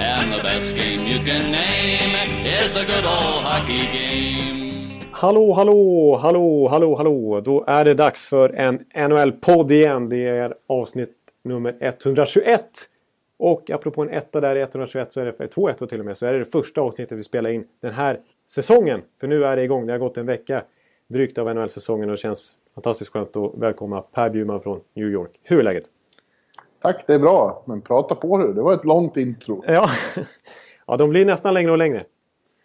And the best game you can name is the good old hockey game. Hallå, hallå, hallå, hallå, hallå. Då är det dags för en NHL-podd igen. Det är avsnitt nummer 121. Och apropå en etta där i 121 så är det, två ettor till och med, så är det det första avsnittet vi spelar in den här säsongen. För nu är det igång. Det har gått en vecka drygt av NHL-säsongen och det känns fantastiskt skönt att välkomna Per Bjurman från New York. Hur är läget? Tack, det är bra. Men prata på du. Det var ett långt intro. Ja, ja de blir nästan längre och längre.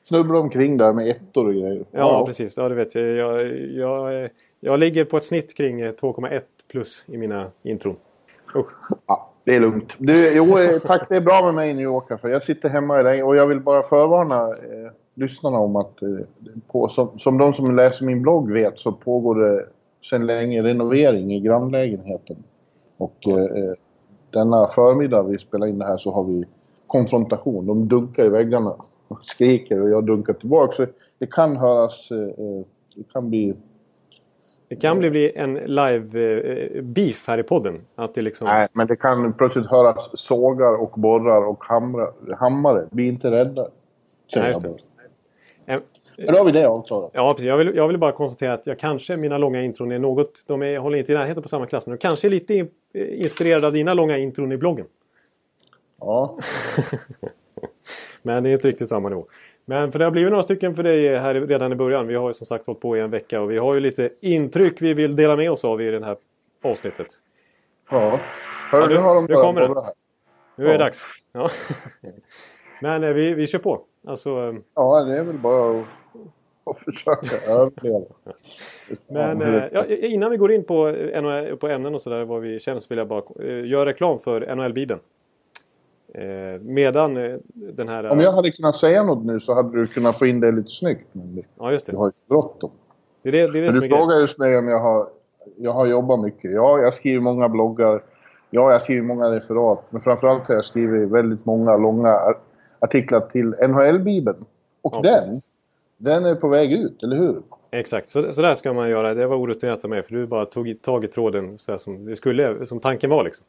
Snubblar omkring där med ettor och grejer. Ja, ja. precis. Ja, det vet jag. Jag, jag. jag ligger på ett snitt kring 2,1 plus i mina intron. Usch. Ja, det är lugnt. Du, jo, tack. Det är bra med mig i New York. För jag sitter hemma i regn och jag vill bara förvarna eh, lyssnarna om att eh, på, som, som de som läser min blogg vet så pågår det sedan länge renovering i grannlägenheten. Och eh, denna förmiddag vi spelar in det här så har vi konfrontation. De dunkar i väggarna och skriker och jag dunkar tillbaka. Så det kan höras... Eh, det kan bli... Det kan bli en live-beef här i podden. Att det liksom... Nej, men det kan plötsligt höras sågar och borrar och hamra, hammare. Bli inte rädda. Nej, det. Men då har vi det avklarat. Ja, precis. Jag vill, jag vill bara konstatera att jag kanske, mina långa intron är något... De är, håller inte i närheten på samma klass, men de kanske är lite inspirerade av dina långa intron i bloggen. Ja. Men det är inte riktigt samma nivå. Men för det har blivit några stycken för dig här redan i början. Vi har ju som sagt hållit på i en vecka och vi har ju lite intryck vi vill dela med oss av i det här avsnittet. Ja, Hör, ja nu, nu har de nu kommer det. Här. Nu är det dags. Ja. Men eh, vi, vi kör på. Alltså, eh, ja, det är väl bara att, att försöka överleva. Men eh, ja, innan vi går in på, på ämnen och sådär vad vi känner så vill jag bara göra reklam för NHL-bibeln. Eh, medan eh, den här... Om jag hade kunnat säga något nu så hade du kunnat få in det lite snyggt. Men ja, just det. Du har ju bråttom. Det är det, det, är det du frågar just mig om jag har, jag har jobbat mycket. Ja, jag skriver många bloggar. Ja, jag skriver många referat. Men framförallt har jag skrivit väldigt många långa artiklar till NHL-bibeln. Och ja, den, den är på väg ut, eller hur? Exakt, så, så där ska man göra. Det var orutinerat av mig för du bara tog tag i tråden så som, det skulle, som tanken var. Liksom.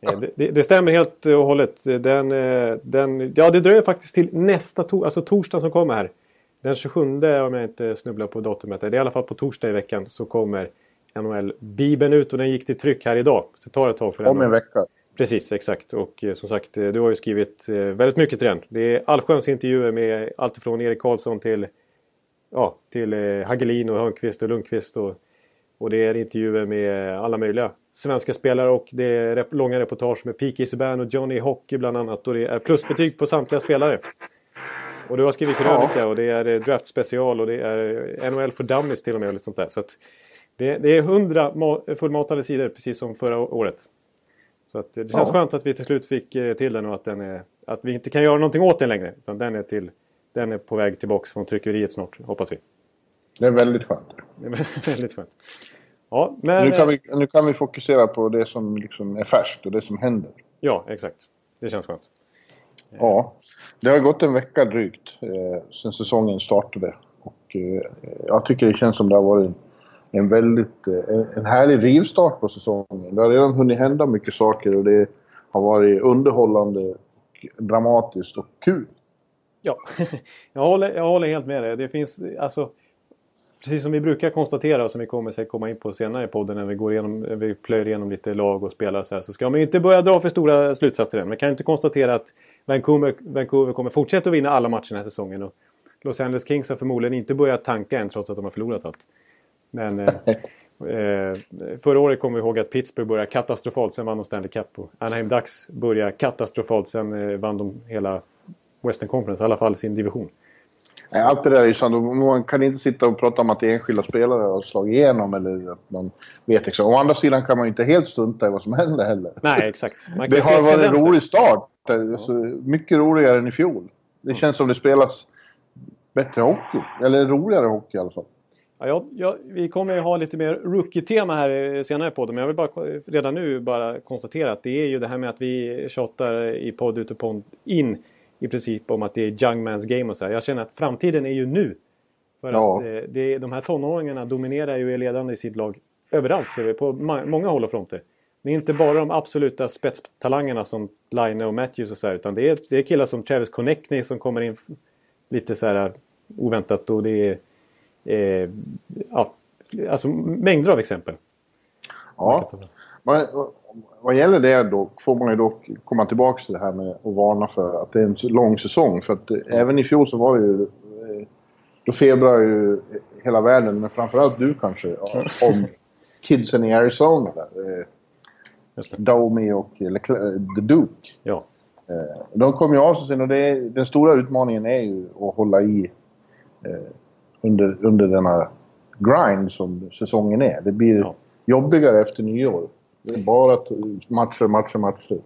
Ja. Det, det, stämmer helt och hållet. Den, eh, den, ja, det dröjer faktiskt till nästa to alltså torsdag som kommer här. Den 27 om jag inte snubblar på datumet. Det är i alla fall på torsdag i veckan så kommer NHL-bibeln ut och den gick till tryck här idag. Så det tar ett tag för den. Om en vecka. Precis, exakt. Och eh, som sagt, eh, du har ju skrivit väldigt mycket till den. Det är allsköns intervjuer med allt från Erik Karlsson till, ja, till Hagelin och Hörnqvist och Lundqvist. Och, och det är intervjuer med alla möjliga svenska spelare och det är rep långa reportage med P.K. Subban och Johnny Hockey bland annat. Och det är plusbetyg på samtliga spelare. Och du har skrivit krönika ja. och det är eh, draft special och det är NHL för dummies till och med. Och lite sånt där. Så det, det, är hundra fullmatade sidor precis som förra året. Så att det känns ja. skönt att vi till slut fick eh, till den och att, den är, att vi inte kan göra någonting åt den längre. Utan den är, till, den är på väg tillbaka från tryckeriet snart, hoppas vi. Det är väldigt skönt. Det är väldigt skönt. Ja, men... nu, kan vi, nu kan vi fokusera på det som liksom är färskt och det som händer. Ja, exakt. Det känns skönt. Ja, det har gått en vecka drygt eh, sedan säsongen startade. Och eh, jag tycker det känns som det har varit en, en väldigt eh, en härlig rivstart på säsongen. Det har redan hunnit hända mycket saker och det har varit underhållande, och dramatiskt och kul. Ja, jag håller, jag håller helt med dig. Det finns, alltså, precis som vi brukar konstatera och som vi kommer att komma in på senare i podden när vi, går igenom, vi plöjer igenom lite lag och spelare så, här, så ska man inte börja dra för stora slutsatser än. Man kan inte konstatera att Vancouver, Vancouver kommer fortsätta att vinna alla matcher den här säsongen. Och Los Angeles Kings har förmodligen inte börjat tanka än trots att de har förlorat allt. Men eh, eh, förra året kommer vi ihåg att Pittsburgh började katastrofalt, sen vann de Stanley Cup. Och Anaheim Ducks började katastrofalt, sen eh, vann de hela Western Conference, i alla fall sin division. Allt det där är sant. Man kan inte sitta och prata om att enskilda spelare har slagit igenom eller att man vet exakt. Å andra sidan kan man ju inte helt strunta i vad som händer heller. Nej, exakt. det har varit en rolig start. Alltså, mycket roligare än i fjol. Det känns som det spelas bättre hockey. Eller roligare hockey i alla fall. Ja, jag, jag, vi kommer ju ha lite mer rookie-tema här senare på det, men jag vill bara redan nu bara konstatera att det är ju det här med att vi tjatar i podd ut och podd in i princip om att det är young man's game och så här. Jag känner att framtiden är ju nu. För ja. att eh, det, de här tonåringarna dominerar ju är ledande i sitt lag överallt ser vi, på många håll och fronter. Det är inte bara de absoluta spetstalangerna som Line och Matthews och så här, utan det är, det är killar som Travis Connectney som kommer in lite så här oväntat och det är eh, ja, alltså mängder av exempel. Ja, men, vad gäller det då får man ju dock komma tillbaka till det här med att varna för att det är en lång säsong. För att mm. även i fjol så var det ju... Eh, då febrar ju hela världen, men framförallt du kanske, om kidsen i Arizona. Där. Eh, Domi och The Duke. Ja. Eh, de kom ju av sig sen och det den stora utmaningen är ju att hålla i eh, under, under denna grind som säsongen är. Det blir ja. jobbigare efter nyår. Det är bara matcher, matcher, matcher.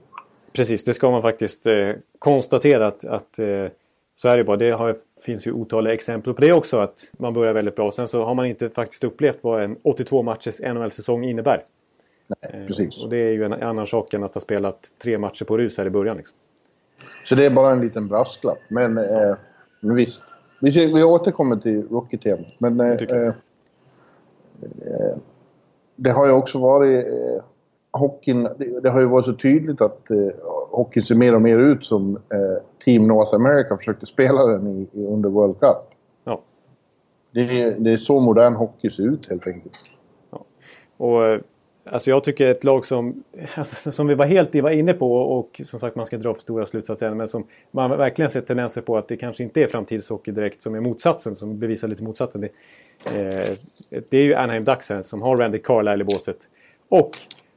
Precis, det ska man faktiskt eh, konstatera att, att eh, så är det bara. Det har, finns ju otaliga exempel på det också att man börjar väldigt bra. Sen så har man inte faktiskt upplevt vad en 82 matchers NHL-säsong innebär. Nej, eh, precis. Och det är ju en annan sak än att ha spelat tre matcher på rus här i början. Liksom. Så det är bara en liten brasklapp. Men, eh, visst. Vi, vi återkommer till rookie-temat. Men eh, eh, det har ju också varit... Eh, hockeyn, det, det, har ju varit så tydligt att eh, hockeyn ser mer och mer ut som eh, Team North America försökte spela den i, i under World Cup. Ja. Det, det är så modern hockey ser ut helt enkelt. Ja. Och Alltså jag tycker ett lag som, alltså, som vi var helt var inne på och som sagt man ska dra för stora slutsatser men som man verkligen ser tendenser på att det kanske inte är framtidshockey direkt som är motsatsen, som bevisar lite motsatsen. Det, eh, det är ju Anaheim Ducks som har Randy Carlisle i båset. Och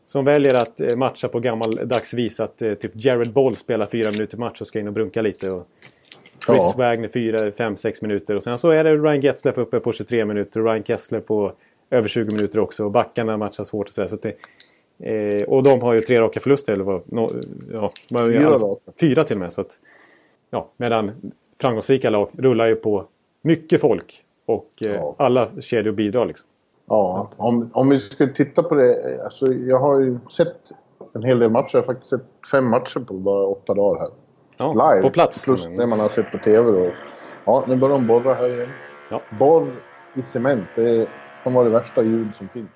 som väljer att eh, matcha på gammaldags vis att eh, typ Jared Boll spelar fyra minuter match och ska in och brunka lite. Och Chris ja. Wagner fyra, fem, sex minuter och sen så är det Ryan Getzlaff uppe på 23 minuter och Ryan Kessler på över 20 minuter också. Och backarna matchas hårt och så, så det, eh, Och de har ju tre raka förluster. Eller vad, no, ja, fyra, fyra till och med. Så att, ja, medan framgångsrika lag rullar ju på mycket folk. Och eh, ja. alla kedjor bidrar liksom. Ja, om, om vi ska titta på det. Alltså, jag har ju sett en hel del matcher. Jag har faktiskt sett fem matcher på bara åtta dagar här. Ja, Live. På plats. Plus det man har sett på TV. Och, ja, nu börjar de borra här igen. Ja. Borr i cement. Det kan vara det värsta ljud som finns.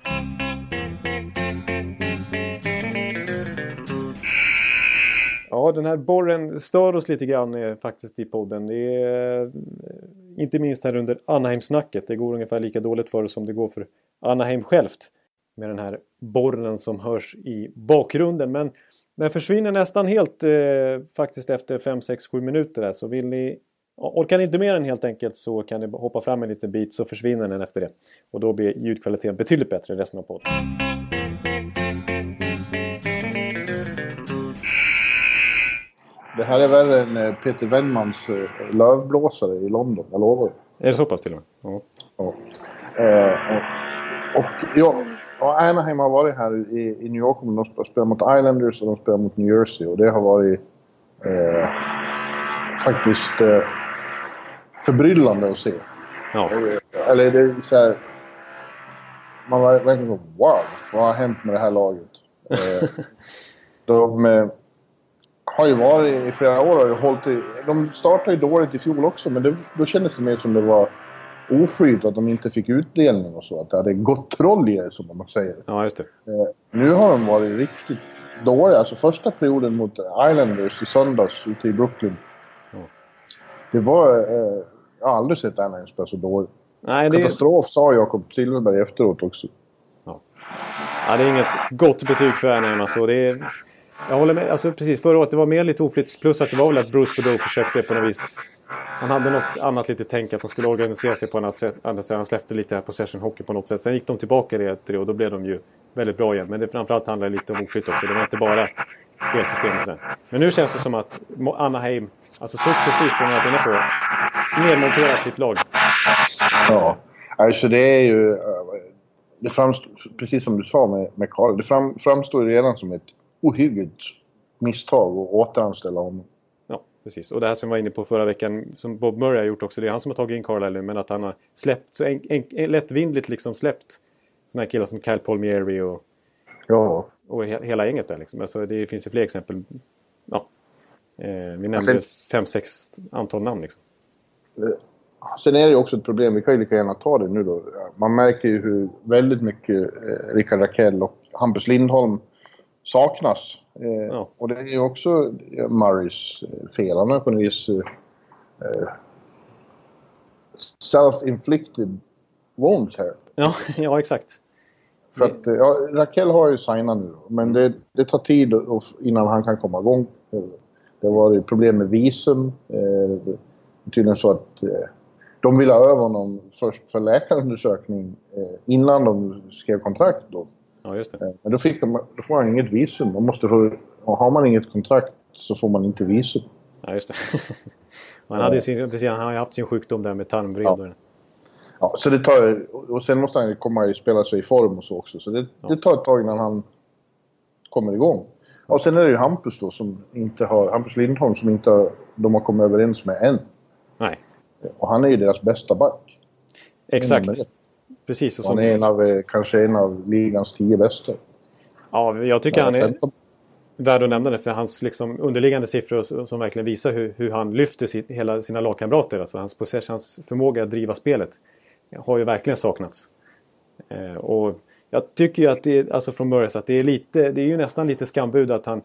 Ja, den här borren stör oss lite grann eh, faktiskt i podden. Det är, inte minst här under Anaheim-snacket. Det går ungefär lika dåligt för oss som det går för Anaheim självt. Med den här borren som hörs i bakgrunden. Men den försvinner nästan helt eh, faktiskt efter 5, 6, 7 minuter. Där. Så vill ni Orkar ni inte med den helt enkelt så kan ni hoppa fram en liten bit så försvinner den efter det. Och då blir ljudkvaliteten betydligt bättre i resten av podden. Det här är värre än Peter Wennmans eh, lövblåsare i London, jag lovar. Är det så pass till och med? Ja. ja. Eh, och, ja, och Anaheim har varit här i, i New York och de spelar mot Islanders och de spelar mot New Jersey och det har varit eh, faktiskt eh, förbryllande att se. Ja. Eller det är så här, Man var verkligen wow, vad har hänt med det här laget? Eh, de har ju varit i flera år och hållit i, De startade ju dåligt i fjol också men det, då kändes det mer som det var oflyt att de inte fick utdelning och så. Att det hade gått troll i det som man säger. Ja, just det. Eh, nu har de varit riktigt dåliga. Alltså första perioden mot Islanders i söndags ute i Brooklyn det var... Eh, jag har aldrig sett Anaheim spela så dåligt. Nej, det... Katastrof sa Jakob Silfverberg efteråt också. Ja. ja, det är inget gott betyg för alltså. Det är... Jag håller med. Alltså precis, förra året det var mer lite oflytt. Plus att det var väl att Bruce Boudreau försökte på något vis... Han hade något annat lite tänk att de skulle organisera sig på annat sätt. Han släppte lite här possession hockey på något sätt. Sen gick de tillbaka till det och då blev de ju väldigt bra igen. Men det framförallt handlar lite om oflytt också. Det var inte bara spelsystem och sådär. Men nu känns det som att Anaheim Alltså successivt som jag varit inne på. Nedmonterat sitt lag. Ja, alltså det är ju... Eh, det framstår, precis som du sa med, med Karl, det fram, framstår redan som ett ohyggligt misstag och återanställa honom. Ja, precis. Och det här som vi var inne på förra veckan, som Bob Murray har gjort också, det är han som har tagit in Carlisle men att han har släppt, så en, en, lättvindligt liksom släppt sådana här killar som Kyle Palmieri och, ja. och he, hela gänget där liksom. Alltså, det finns ju fler exempel. Ja. Eh, vi nämnde alltså, fem, sex antal namn liksom. Sen är det ju också ett problem, vi kan ju lika gärna ta det nu då. Man märker ju hur väldigt mycket eh, Rickard Rakell och Hampus Lindholm saknas. Eh, ja. Och det är ju också Murrays eh, fel. Han har på något vis eh, self-inflicted wounds här. Ja, ja exakt. För att, ja, Rakell har ju signat nu, men det, det tar tid innan han kan komma igång. Det har varit problem med visum. Eh, tydligen så att eh, de ville ha över honom först för läkarundersökning eh, innan de skrev kontrakt. Då. Ja, just det. Eh, men då, fick de, då får man inget visum. Man måste få, har man inget kontrakt så får man inte visum. Ja, just det. han, hade sin, precis, han har ju haft sin sjukdom där med tarmvred. Ja. ja. så det tar... Och sen måste han komma och spela sig i form och så också. Så det, ja. det tar ett tag innan han kommer igång. Och sen är det ju Hampus då som inte har... Hampus Lindholm som inte har, de har kommit överens med än. Nej. Och han är ju deras bästa back. Exakt. Precis. Och han är en av, eh, kanske en av ligans tio bästa. Ja, jag tycker han är värd att nämna det för hans liksom underliggande siffror som verkligen visar hur, hur han lyfter sitt, hela sina lagkamrater. Alltså hans possession, hans förmåga att driva spelet har ju verkligen saknats. Eh, och jag tycker ju att det är, alltså från Murrays att det är lite, det är ju nästan lite skambud att han,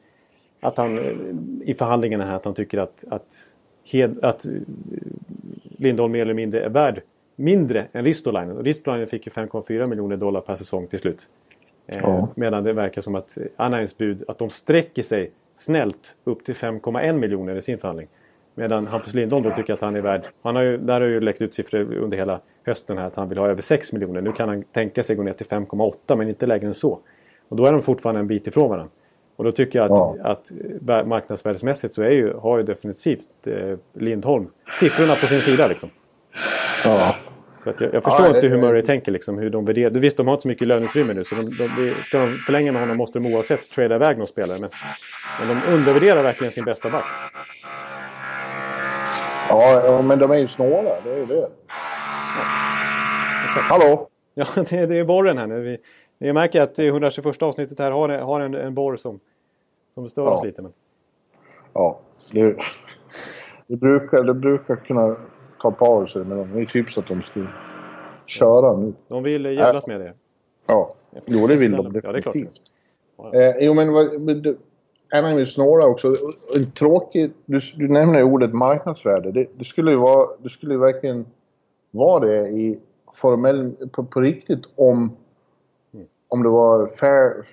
att han eh, i förhandlingarna här att han tycker att, att, hed, att eh, Lindholm mer eller mindre är värd mindre än Ristolainen. Och Ristolainen fick ju 5,4 miljoner dollar per säsong till slut. Eh, ja. Medan det verkar som att Anaheims bud, att de sträcker sig snällt upp till 5,1 miljoner i sin förhandling. Medan Hampus Lindholm då tycker att han är värd, han har ju, där har ju läckt ut siffror under hela hösten här att han vill ha över 6 miljoner. Nu kan han tänka sig gå ner till 5,8 men inte lägre än så. Och då är de fortfarande en bit ifrån varandra. Och då tycker jag att, ja. att marknadsvärdesmässigt så är ju, har ju definitivt eh, Lindholm siffrorna på sin sida liksom. Ja. Så jag, jag förstår ja, inte hur Murray tänker liksom, hur de värderar. Visst, de har inte så mycket löneutrymme nu så de, de, ska de förlänga med honom måste de oavsett trada iväg någon spelare. Men, men de undervärderar verkligen sin bästa back. Ja, men de är ju snåla. Det är ju det. Ja. Exakt. Hallå? Ja, det, det är borren här nu. Vi, vi märker att 121 avsnittet här har, har en, en borr som, som stör ja. oss lite. Men... Ja, det, det, brukar, det brukar kunna ta pauser men de är typ så att de ska köra nu. De vill jävlas med det. Ja, jo det vill de definitivt. Ja, det är klart. Eh, jo men Anaheim är snåla också. En tråkig... Du, du nämner ordet marknadsvärde. Det, det, skulle ju vara... Det skulle ju verkligen vara det i formell... På, på riktigt om... Om det var fair,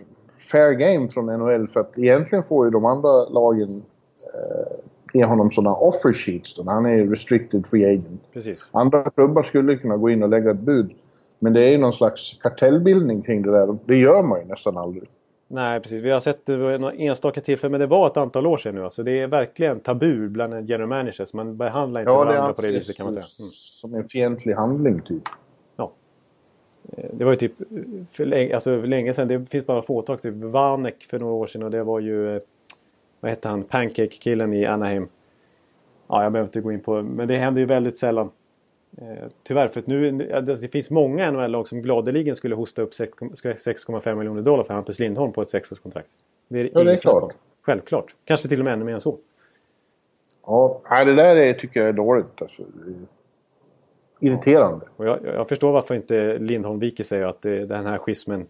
fair game från NHL. För att egentligen får ju de andra lagen ge honom sådana offer sheets då. Han är restricted free agent. Precis. Andra klubbar skulle kunna gå in och lägga ett bud. Men det är ju någon slags kartellbildning kring det där. Det gör man ju nästan aldrig. Nej, precis. Vi har sett det vid några enstaka tillfällen, men det var ett antal år sedan nu. Alltså, det är verkligen tabu bland en general managers. Man behandlar inte ja, varandra på det viset kan man säga. Mm. Som en fientlig handling, typ. Ja. Eh, det var ju typ för länge, alltså, för länge sedan. Det finns bara fåtal. Typ Vanek för några år sedan och det var ju... Vad hette han? Pancake-killen i Anaheim. Ja, jag behöver inte gå in på Men det händer ju väldigt sällan. Eh, tyvärr, för att nu, det finns många NHL-lag som gladeligen skulle hosta upp 6,5 miljoner dollar för Hampus Lindholm på ett sexårskontrakt. Det är, ja, det är klart. Självklart. Kanske till och med ännu mer än så. Ja, det där är, tycker jag är dåligt. Alltså. Irriterande. Och jag, jag, förstår varför inte Lindholm viker sig och att det, den här schismen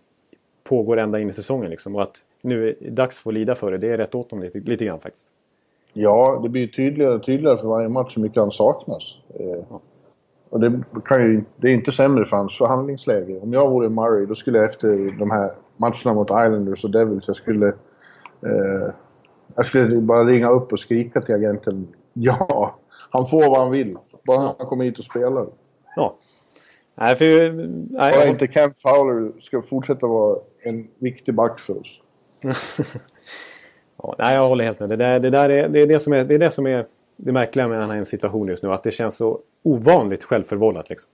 pågår ända in i säsongen. Liksom, och att nu är dags för att lida för det. Det är rätt åt dem lite, lite grann faktiskt. Ja, det blir tydligare och tydligare för varje match hur mycket han saknas. Eh, ja. Och det, kan ju, det är inte sämre för hans förhandlingsläge. Om jag vore Murray då skulle jag efter de här matcherna mot Islanders och Devils, jag skulle... Eh, jag skulle bara ringa upp och skrika till agenten. Ja, han får vad han vill. Bara ja. han kommer hit och spelar. Ja. Nej, för... Nej, bara inte Kent Fowler ska fortsätta vara en viktig back för oss. ja, nej, jag håller helt med. Det, där, det, där är, det, är det, som är, det är det som är det märkliga med Anaheims situation just nu. Att det känns så ovanligt självförvållat. Liksom.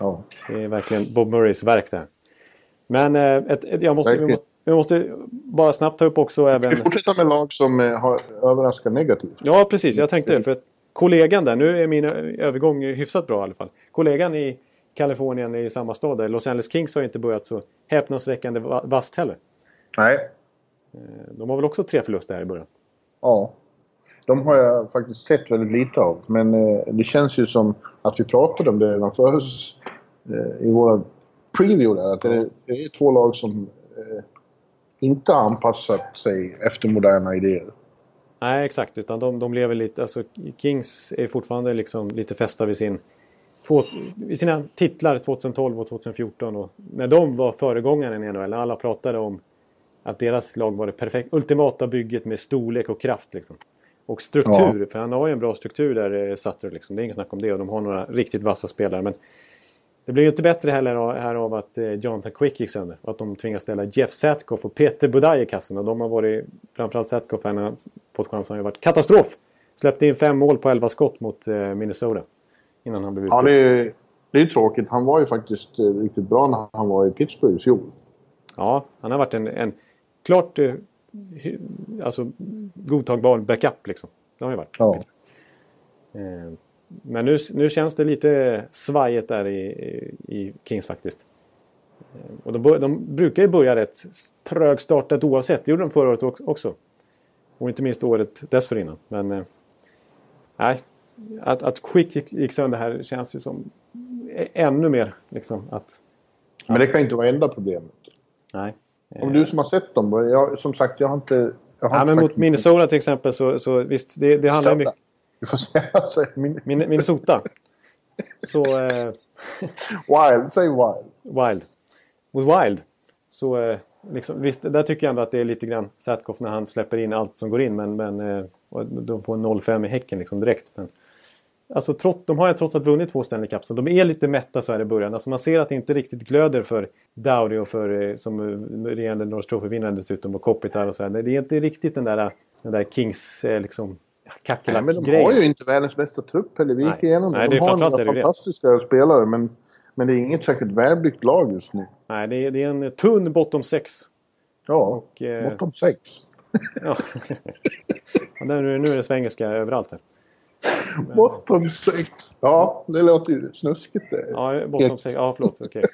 Ja. Det är verkligen Bob Murrays verk där. Men eh, ett, ett, jag, måste, måste, vi måste bara snabbt ta upp också även... Vi fortsätter med lag som eh, har överraskat negativt. Ja, precis. Jag tänkte det. För att kollegan där, nu är min övergång hyfsat bra i alla fall. Kollegan i Kalifornien i samma stad där, Los Angeles Kings har inte börjat så häpnadsväckande vasst heller. Nej. Eh, de har väl också tre förluster här i början? Ja. De har jag faktiskt sett väldigt lite av. Men eh, det känns ju som att vi pratade om det redan förut eh, i våra preview där. Att det är, två lag som inte har anpassat sig efter moderna idéer. Nej, exakt. Utan de, de lever lite... Alltså, Kings är fortfarande liksom lite fästa vid, sin, vid sina titlar 2012 och 2014. Och när de var föregångaren i NHL, alla pratade om att deras lag var det perfekta, ultimata bygget med storlek och kraft. Liksom. Och struktur, ja. för han har ju en bra struktur där, eh, Sutter. Liksom. Det är inget snack om det och de har några riktigt vassa spelare. Men det blir ju inte bättre heller här av att eh, Jonathan Quick gick sönder. Och att de tvingas ställa Jeff Satkoff och Peter Budaj i kassen. Och de har varit, framförallt Satkoff, han har fått chansen, har varit katastrof. Släppte in fem mål på elva skott mot eh, Minnesota. Innan han blev utbytt. Ja, det är, det är tråkigt. Han var ju faktiskt riktigt bra när han var i Pittsburgh i fjol. Ja, han har varit en, en klart alltså, godtagbar backup liksom. Det har ju varit. Ja. Eh, men nu, nu känns det lite svajigt där i, i Kings faktiskt. Eh, och de, de brukar ju börja rätt trögstartat oavsett. Det gjorde de förra året också. Och inte minst året dessförinnan. Men eh, nej, att, att Quick gick sönder här känns ju som ännu mer liksom att... Men det kan inte vara enda problemet. Nej. Om du som har sett dem, jag, som sagt jag har inte... Jag har ja, inte men mot Minnesota till exempel så, så visst, det, det handlar ju mycket... Du får säga så. Min... Minnesota. så... Eh... wild, säg Wild. Wild. Mot Wild. Så eh, liksom, visst, där tycker jag ändå att det är lite grann Satkoff när han släpper in allt som går in. Men, men eh, de får en 0-5 i Häcken liksom direkt. Men, Alltså, trots, de har ju trots allt vunnit två Stanley Cups. De är lite mätta så här i början. Alltså, man ser att det inte riktigt glöder för Dowdy och för eh, som eh, regerande North Trophy-vinnare dessutom och Kopitar och så här. Det är inte riktigt den där, den där Kings eh, liksom kackerlack-grejen. Men de har ju inte världens bästa trupp heller. Vi gick igenom det. De har några fantastiska det. spelare men, men det är inget särskilt välbyggt lag just nu. Nej, det är, det är en tunn bottom 6. Ja, och, eh, bottom 6. ja. nu, nu är det svengelska överallt här. Bottom 6. Ja, det låter ju snuskigt det. Ja, bottom 6. Ja, förlåt. Okej.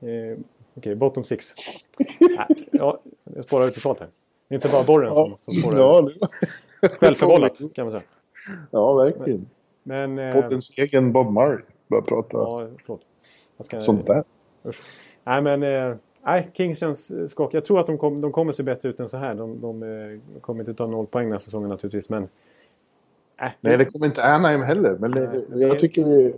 Okay. Eh, okay, bottom 6. ja, jag spårar ut totalt här. Det är inte bara borren som, som spårar ja, det... Självförvållat kan man säga. Ja, verkligen. Men, men, Pottens eh... egen Bob Murray börjar prata ja, förlåt. Ska... sånt där. Usch. Nej, men... Eh... Nej, Kings känns skakig. Jag tror att de, kom, de kommer se bättre ut än så här. De, de eh, kommer inte ta noll poäng den här säsongen naturligtvis. Men Äh, Nej, det kommer inte Anaheim heller. Men det, jag tycker vi...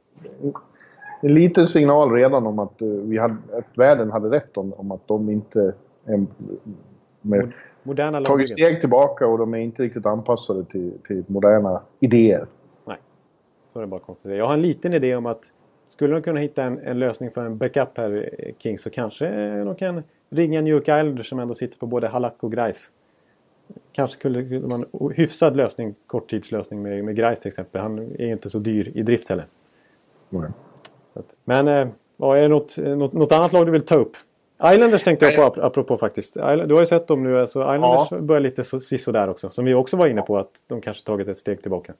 En liten signal redan om att, eh, vi hade, att världen hade rätt om, om att de inte är med, moderna tagit steg tillbaka och de är inte riktigt anpassade till, till moderna idéer. Nej, så är det bara konstigt. Jag har en liten idé om att skulle de kunna hitta en, en lösning för en backup här, King, så kanske de kan ringa New York Islanders som ändå sitter på både Halak och Grice kanske skulle man hyfsad lösning, korttidslösning med, med Grice till exempel. Han är inte så dyr i drift heller. Mm. Att, men eh, är det något, något, något, annat lag du vill ta upp? Islanders tänkte jag på apropå faktiskt. Du har ju sett dem nu. Alltså Islanders ja. börjar lite så, där också. Som vi också var inne på att de kanske tagit ett steg tillbaka.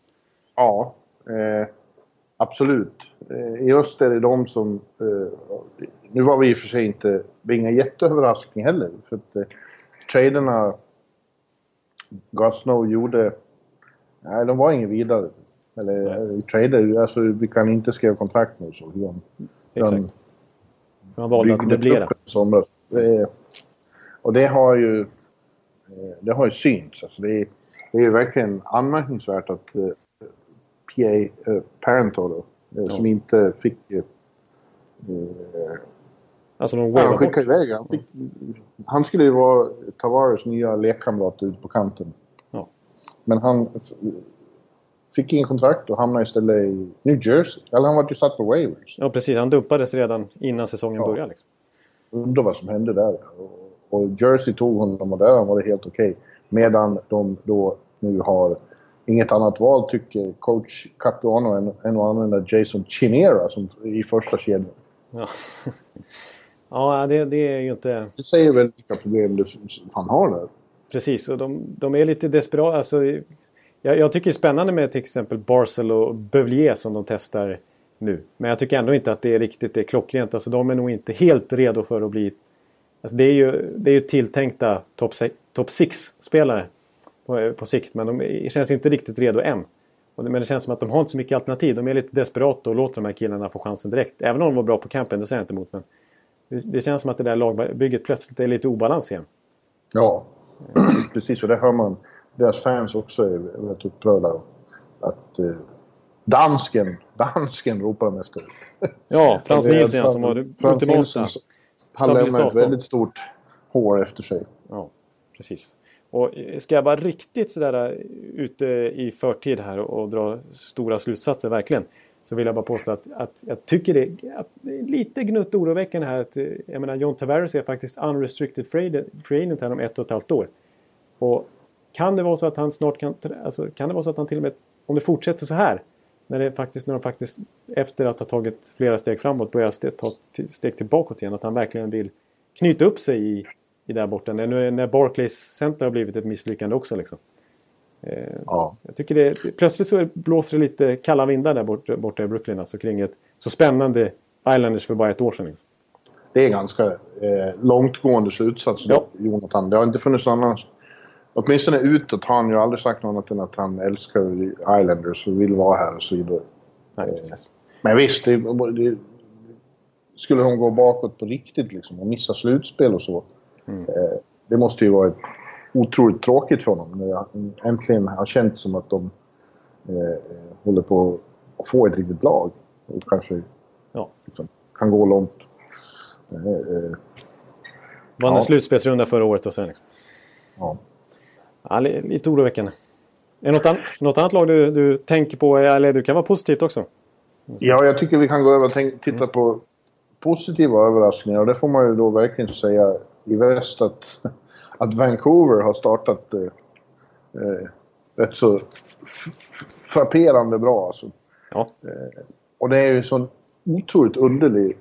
Ja, eh, absolut. Eh, I öst är det de som... Eh, nu var vi i och för sig inte... Det är ingen jätteöverraskning heller. För att eh, traderna Gosnow gjorde... Nej, de var ingen vidare. Eller nej. trader, alltså vi kan inte skriva kontrakt nu så. De, Exakt. han valde att. Somras. Och det har ju... Eh, det har ju synts. Alltså det, är, det är verkligen anmärkningsvärt att eh, PA eh, Parento då, ja. som inte fick... Alltså de ja, han skickade iväg han, fick, han skulle ju vara Tavares nya lekkamrat ute på kanten. Ja. Men han fick ingen kontrakt och hamnade istället i New Jersey. Eller han var ju satt på waivers. Ja precis, han dumpades redan innan säsongen ja. började. Liksom. Undrar vad som hände där. Och, och Jersey tog honom och där var det helt okej. Okay. Medan de då nu har inget annat val tycker coach Capuano än, än att använda Jason Chinera som i första kedjan. Ja. Ja, det, det är ju inte... Det säger väl vilka problem det, han har där. Precis, och de, de är lite desperata. Alltså, jag, jag, tycker det är spännande med till exempel Barcel och Bövlier som de testar nu. Men jag tycker ändå inte att det är riktigt det är klockrent. Alltså, de är nog inte helt redo för att bli... Alltså, det, är ju, det är ju tilltänkta top 6-spelare på, på sikt. Men de känns inte riktigt redo än. Men det känns som att de har inte så mycket alternativ. De är lite desperata och låter de här killarna få chansen direkt. Även om de var bra på campen, det säger jag inte emot. Men det, känns som att det där lagbygget plötsligt är lite obalans igen. Ja, precis. Och det hör man. Deras fans också är väldigt upprörda. Att eh, dansken, dansken ropar de efter. Ja, Frans Nielsen som var det ultimata. Han lämnar ett väldigt stort hår efter sig. Ja, precis. Och ska jag vara riktigt sådär uh, ute i förtid här och, och dra stora slutsatser verkligen. Så vill jag bara påstå att, att jag tycker det är, lite gnutt oroväckande här. Att, eh, jag menar John Tavares är faktiskt unrestricted free agent här om ett och ett halvt år. Och kan det vara så att han snart kan... Alltså, kan det vara så att han till och med... Om det fortsätter så här. När, det faktiskt, när de faktiskt efter att ha tagit flera steg framåt börjar ta steg tillbaka igen. Att han verkligen vill knyta upp sig i i där borta. När, när Barclays Center har blivit ett misslyckande också. Liksom. Eh, ja. Jag tycker det, plötsligt så blåser det lite kalla vindar där borta, borta i Brooklyn. Alltså kring ett så spännande Islanders för bara ett år sedan. Liksom. Det är ganska eh, långtgående slutsats, ja. Jonathan. Det har inte funnits någon annan. Åtminstone utåt har han ju aldrig sagt något annat än att han älskar Islanders och vill vara här och så vidare. Nej, eh, men visst, det, det, skulle de gå bakåt på riktigt liksom och missa slutspel och så. Mm. Eh, det måste ju vara otroligt tråkigt för honom äntligen har känt som att de eh, håller på att få ett riktigt lag. Och kanske ja. liksom, kan gå långt. Eh, eh, Vann ja. en slutspelsrunda förra året och sen liksom. Ja. ja lite oroväckande. Är det något, an något annat lag du, du tänker på, eller du kan vara positivt också? Ja, jag tycker vi kan gå över och titta mm. på positiva överraskningar. Och det får man ju då verkligen säga i väst att, att Vancouver har startat eh, eh rätt så frapperande bra. Alltså. Ja. Eh, och det är ju en sån otroligt underlig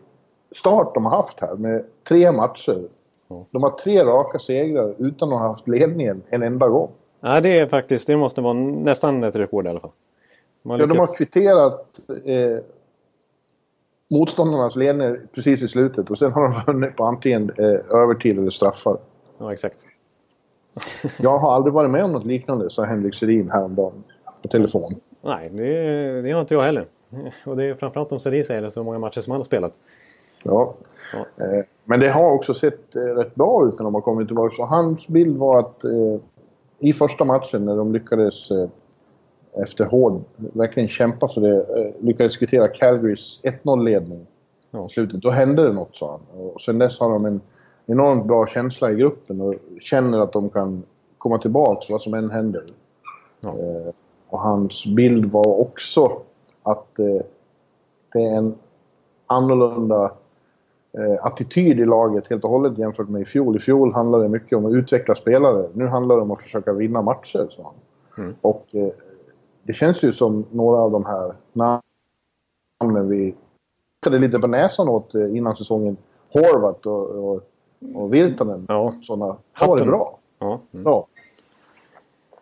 start de har haft här med tre matcher. Ja. De har tre raka segrar utan att ha haft ledningen en enda gång. Nej, det är faktiskt, det måste vara nästan ett rekord i alla fall. De ja, de har kvitterat eh, motståndarnas ledning precis i slutet och sen har de vunnit på antingen eh, övertid eller straffar. Ja, exakt. jag har aldrig varit med om något liknande, sa Henrik Sedin häromdagen på telefon. Nej, det, det har inte jag heller. Och det är framförallt om Sedin säger det, så många matcher som han har spelat. Ja. ja. Eh, men det har också sett eh, rätt bra ut när de har kommit tillbaka. Så hans bild var att eh, i första matchen när de lyckades eh, efter hård, verkligen kämpa för det, lyckades kvittera Calgarys 1-0-ledning i slutet. Då hände det något, sa han. Och sen dess har de en enormt bra känsla i gruppen och känner att de kan komma tillbaka vad som än händer. Ja. Eh, och hans bild var också att eh, det är en annorlunda eh, attityd i laget helt och hållet jämfört med i fjol. I fjol handlade det mycket om att utveckla spelare. Nu handlar det om att försöka vinna matcher, sa han. Mm. Och eh, det känns ju som några av de här namnen vi tittade lite på näsan åt eh, innan säsongen. Horvat och, och, och Virtanen. Ja. Sådana. Har varit bra. Ja. Mm. ja.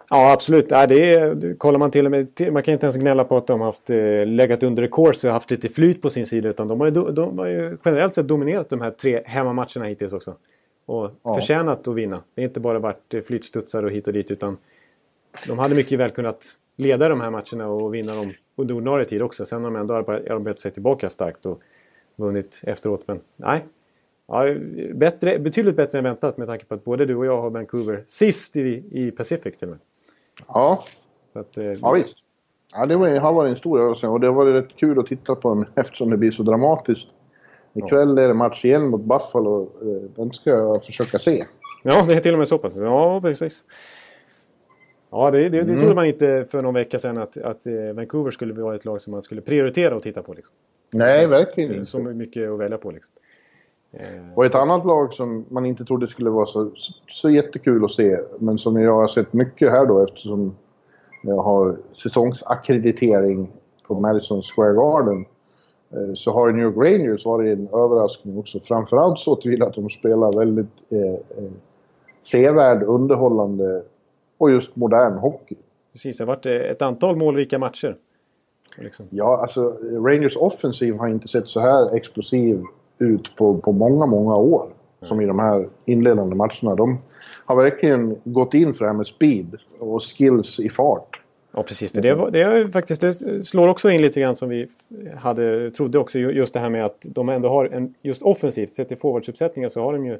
Ja, absolut. Ja, det är, kollar man till och med, man kan inte ens gnälla på att de har haft, eh, legat under rekord och haft lite flyt på sin sida. Utan de har, ju, de har ju generellt sett dominerat de här tre hemmamatcherna hittills också. Och ja. förtjänat att vinna. Det har inte bara varit eh, flytstudsar och hit och dit utan de hade mycket väl kunnat leda de här matcherna och vinna dem under ordinarie tid också. Sen har de ändå arbetat sig tillbaka starkt och vunnit efteråt. Men nej, ja, bättre, betydligt bättre än väntat med tanke på att både du och jag har Vancouver sist i, i Pacific till och med. Ja, Så att, eh, ja visst. Ja, det har varit en stor överraskning och det har varit rätt kul att titta på dem eftersom det blir så dramatiskt. Ikväll är det match igen mot Buffalo. Eh, den ska jag försöka se. Ja, det är till och med så pass. Ja, precis. Ja, det, det, det mm. trodde man inte för någon vecka sedan att, att eh, Vancouver skulle vara ett lag som man skulle prioritera och titta på. Liksom. Nej, verkligen inte. Så mycket att välja på. Liksom. Eh, och ett annat lag som man inte trodde skulle vara så, så jättekul att se, men som jag har sett mycket här då eftersom jag har säsongsackreditering på Madison Square Garden. eh, så har New York Rangers varit en överraskning också. Framförallt så tillvida att de spelar väldigt eh, eh, sevärd, underhållande och just modern hockey. Precis, det har varit ett antal målrika matcher. Liksom. Ja, alltså Rangers offensiv har inte sett så här explosiv ut på, på många, många år. Mm. Som i de här inledande matcherna. De har verkligen gått in för det här med speed och skills i fart. Ja, precis. För det, det, är faktiskt, det slår också in lite grann som vi hade, trodde också. Just det här med att de ändå har en, just offensivt, sett i forwardsuppsättningar så har de ju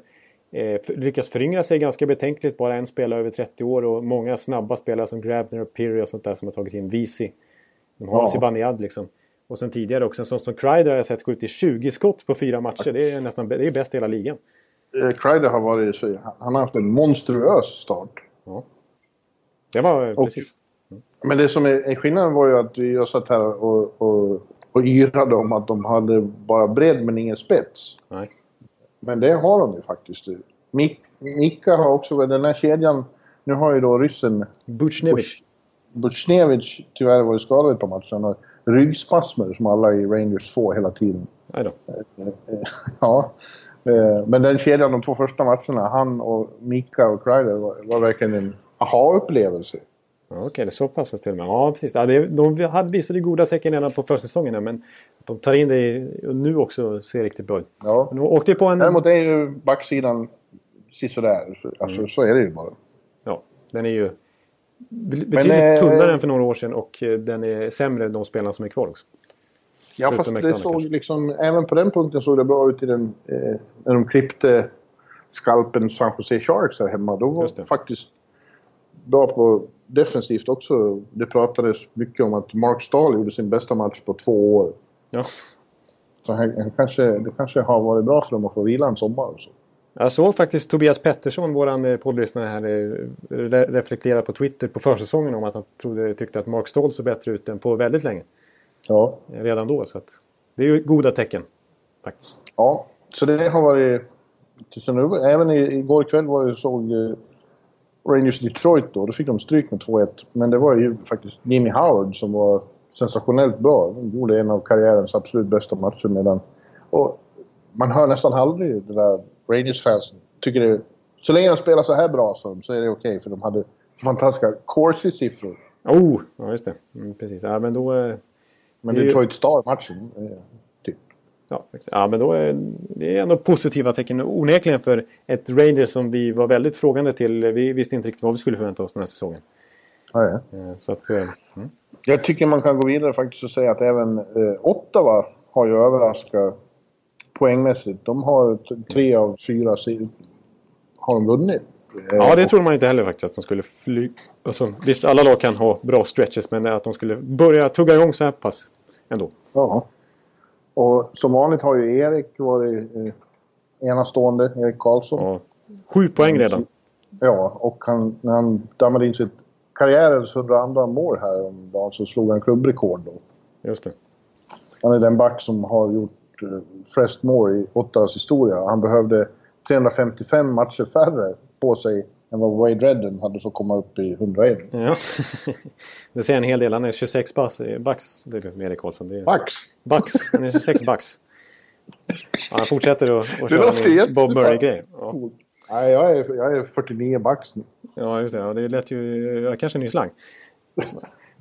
eh, lyckats föryngra sig ganska betänkligt. Bara en spelare över 30 år och många snabba spelare som Grabner och Pirri och sånt där som har tagit in Visi. De har ja. Zibanejad liksom. Och sen tidigare också en sån som Kreider har jag sett skjutit 20 skott på fyra matcher. Det är nästan det är bäst i hela ligan. Eh, Kreider har varit, han har haft en monstruös start. Ja. Det var och, precis. Mm. Men det som är, är skillnaden var ju att jag satt här och, och, och yrade om att de hade bara bredd men ingen spets. Nej. Men det har de ju faktiskt. Mik Mika har också, den här kedjan, nu har ju då ryssen... Butjnevich. Butjnevich tyvärr varit skadad. Han har ryggspasmer som alla i Rangers får hela tiden. Ja. Eh, men den kedjan de två första matcherna, han och Mika och Kreider var, var verkligen en aha-upplevelse. Ja, Okej, okay, det är så pass till och med. Ja, precis. Ja, det, de hade visade goda tecken redan på försäsongen men de tar in det nu också ser riktigt bra ut. Ja. De åkte på en... Däremot är ju backsidan sisådär. Alltså, mm. Så är det ju bara. Ja, den är ju betydligt men, eh, tunnare än för några år sedan och eh, den är sämre än de spelarna som är kvar också. Ja, fast det såg liksom, även på den punkten såg det bra ut i den, eh, när de klippte skalpen San Jose Sharks här hemma. Då var faktiskt bra på defensivt också. Det pratades mycket om att Mark Stahl gjorde sin bästa match på två år. Ja. Så han, han kanske, det kanske har varit bra för dem att få vila en sommar. Och så. Jag såg faktiskt Tobias Pettersson, vår eh, poddlyssnare här, eh, reflektera på Twitter på försäsongen om att han trodde, tyckte att Mark Stahl såg bättre ut än på väldigt länge. Ja. Redan då, så att det är ju goda tecken. Faktiskt. Ja, så det har varit... Även igår kväll var det såg eh, Rangers Detroit då. Då fick de stryk med 2-1. Men det var ju faktiskt Jimmy Howard som var sensationellt bra. Han gjorde en av karriärens absolut bästa matcher medan... Och man hör nästan aldrig det där Rangers-fansen. Tycker det... Så länge de spelar så här bra så, så är det okej okay, för de hade fantastiska Corsi-siffror. Oh, ja just det. Mm, precis. Ja, men då... Eh, men Detroit ju... Star-matchen, eh, typ. Ja, ja, men då är det är ändå positiva tecken onekligen för ett Rangers som vi var väldigt frågande till. Vi visste inte riktigt vad vi skulle förvänta oss den här säsongen. Ja, ja. Eh, så att, mm. Jag tycker man kan gå vidare faktiskt och säga att även eh, Ottawa har ju överraskat poängmässigt. De har tre av fyra har de vunnit. Ja, det trodde man inte heller faktiskt att de skulle fly... Alltså, visst, alla lag kan ha bra stretches, men att de skulle börja tugga igång så här pass ändå. Ja. Och som vanligt har ju Erik varit eh, enastående, Erik Karlsson. Ja. Sju poäng redan. Ja, och han, när han dammade in sitt karriärens 102 mål här om dagen så slog han klubbrekord då. Just det. Han är den back som har gjort eh, flest mål i Ottawas historia. Han behövde 355 matcher färre på sig än vad Wade Redden hade för att komma upp i 101. Ja, det säger en hel del. Han är 26 backs, backs det är Erik Karlsson. Det är... Backs? Backs, han är 26 backs. Ja, han fortsätter att, att köra en Bob Murray-grej. Ja. Nej, jag är, jag är 49 backs nu. Ja, just det. Ja, det lät ju... Jag kanske en ny slang.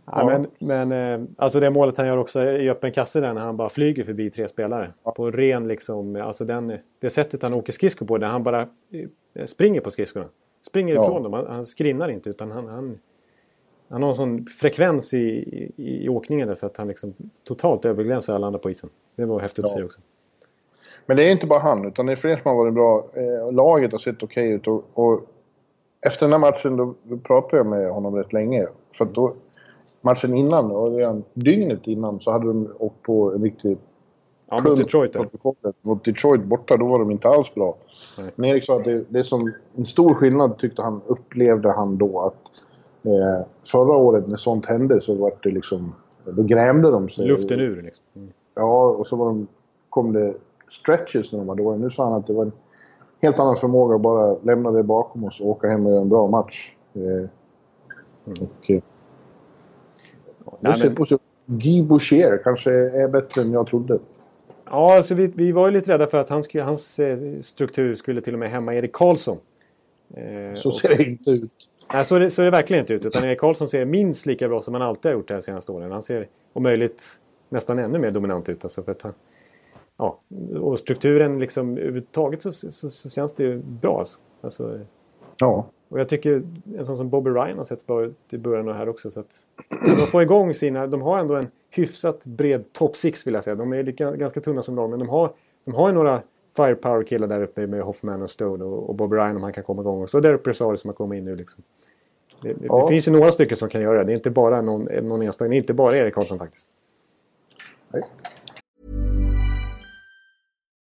Ja, men, men eh, alltså det målet han gör också i öppen kasse där när han bara flyger förbi tre spelare. Ja. På ren liksom, alltså den, det sättet han åker skridskor på, där han bara eh, springer på skridskorna. Springer ja. ifrån dem, han, han skrinnar inte utan han, han, han har en sån frekvens i, i, i åkningen där så att han liksom totalt överglänsar alla andra på isen. Det var häftigt ja. att se också. Men det är inte bara han, utan det är fler som har varit bra. Eh, laget har sett okej okay ut och, och, efter den här matchen då, då pratade jag med honom rätt länge. För då, matchen innan, och redan dygnet innan, så hade de åkt på en riktig Ja, mot Detroit. Mot Detroit borta, då var de inte alls bra. Nej. Men Erik sa att det, det är som en stor skillnad tyckte han, upplevde han då att eh, förra året när sånt hände så var det liksom, då grämde de sig. Luften ur liksom. Mm. Ja, och så var de, kom det stretches när de var dåliga. Nu sa han att det var en helt annan förmåga att bara lämna det bakom oss och åka hem och göra en bra match. Eh, mm. och, eh, Nej, men... Guy Boucher kanske är bättre än jag trodde. Ja, alltså vi, vi var ju lite rädda för att hans, hans eh, struktur skulle till och med hämma Erik Karlsson. Eh, så ser och, det inte ut. Nej, så, det, så är det verkligen inte ut. Utan Erik Karlsson ser minst lika bra som han alltid har gjort de här senaste åren. Han ser om möjligt nästan ännu mer dominant ut. Alltså för att han, ja, och strukturen liksom överhuvudtaget så, så, så känns det ju bra. Alltså. alltså ja. Och jag tycker en sån som Bobby Ryan har sett bra ut i början det här också. Så att de får igång sina... De har ändå en hyfsat bred top six vill jag säga. De är lika, ganska tunna som de, men de har, de har ju några firepower-killar där uppe med Hoffman och Stone och, och Bobby Ryan om han kan komma igång. Och så uppe Presari som har kommit in nu liksom. Det, det, ja. det, finns ju några stycken som kan göra det. Det är inte bara någon, någon enstaka. Det är inte bara Erik Karlsson faktiskt. Nej.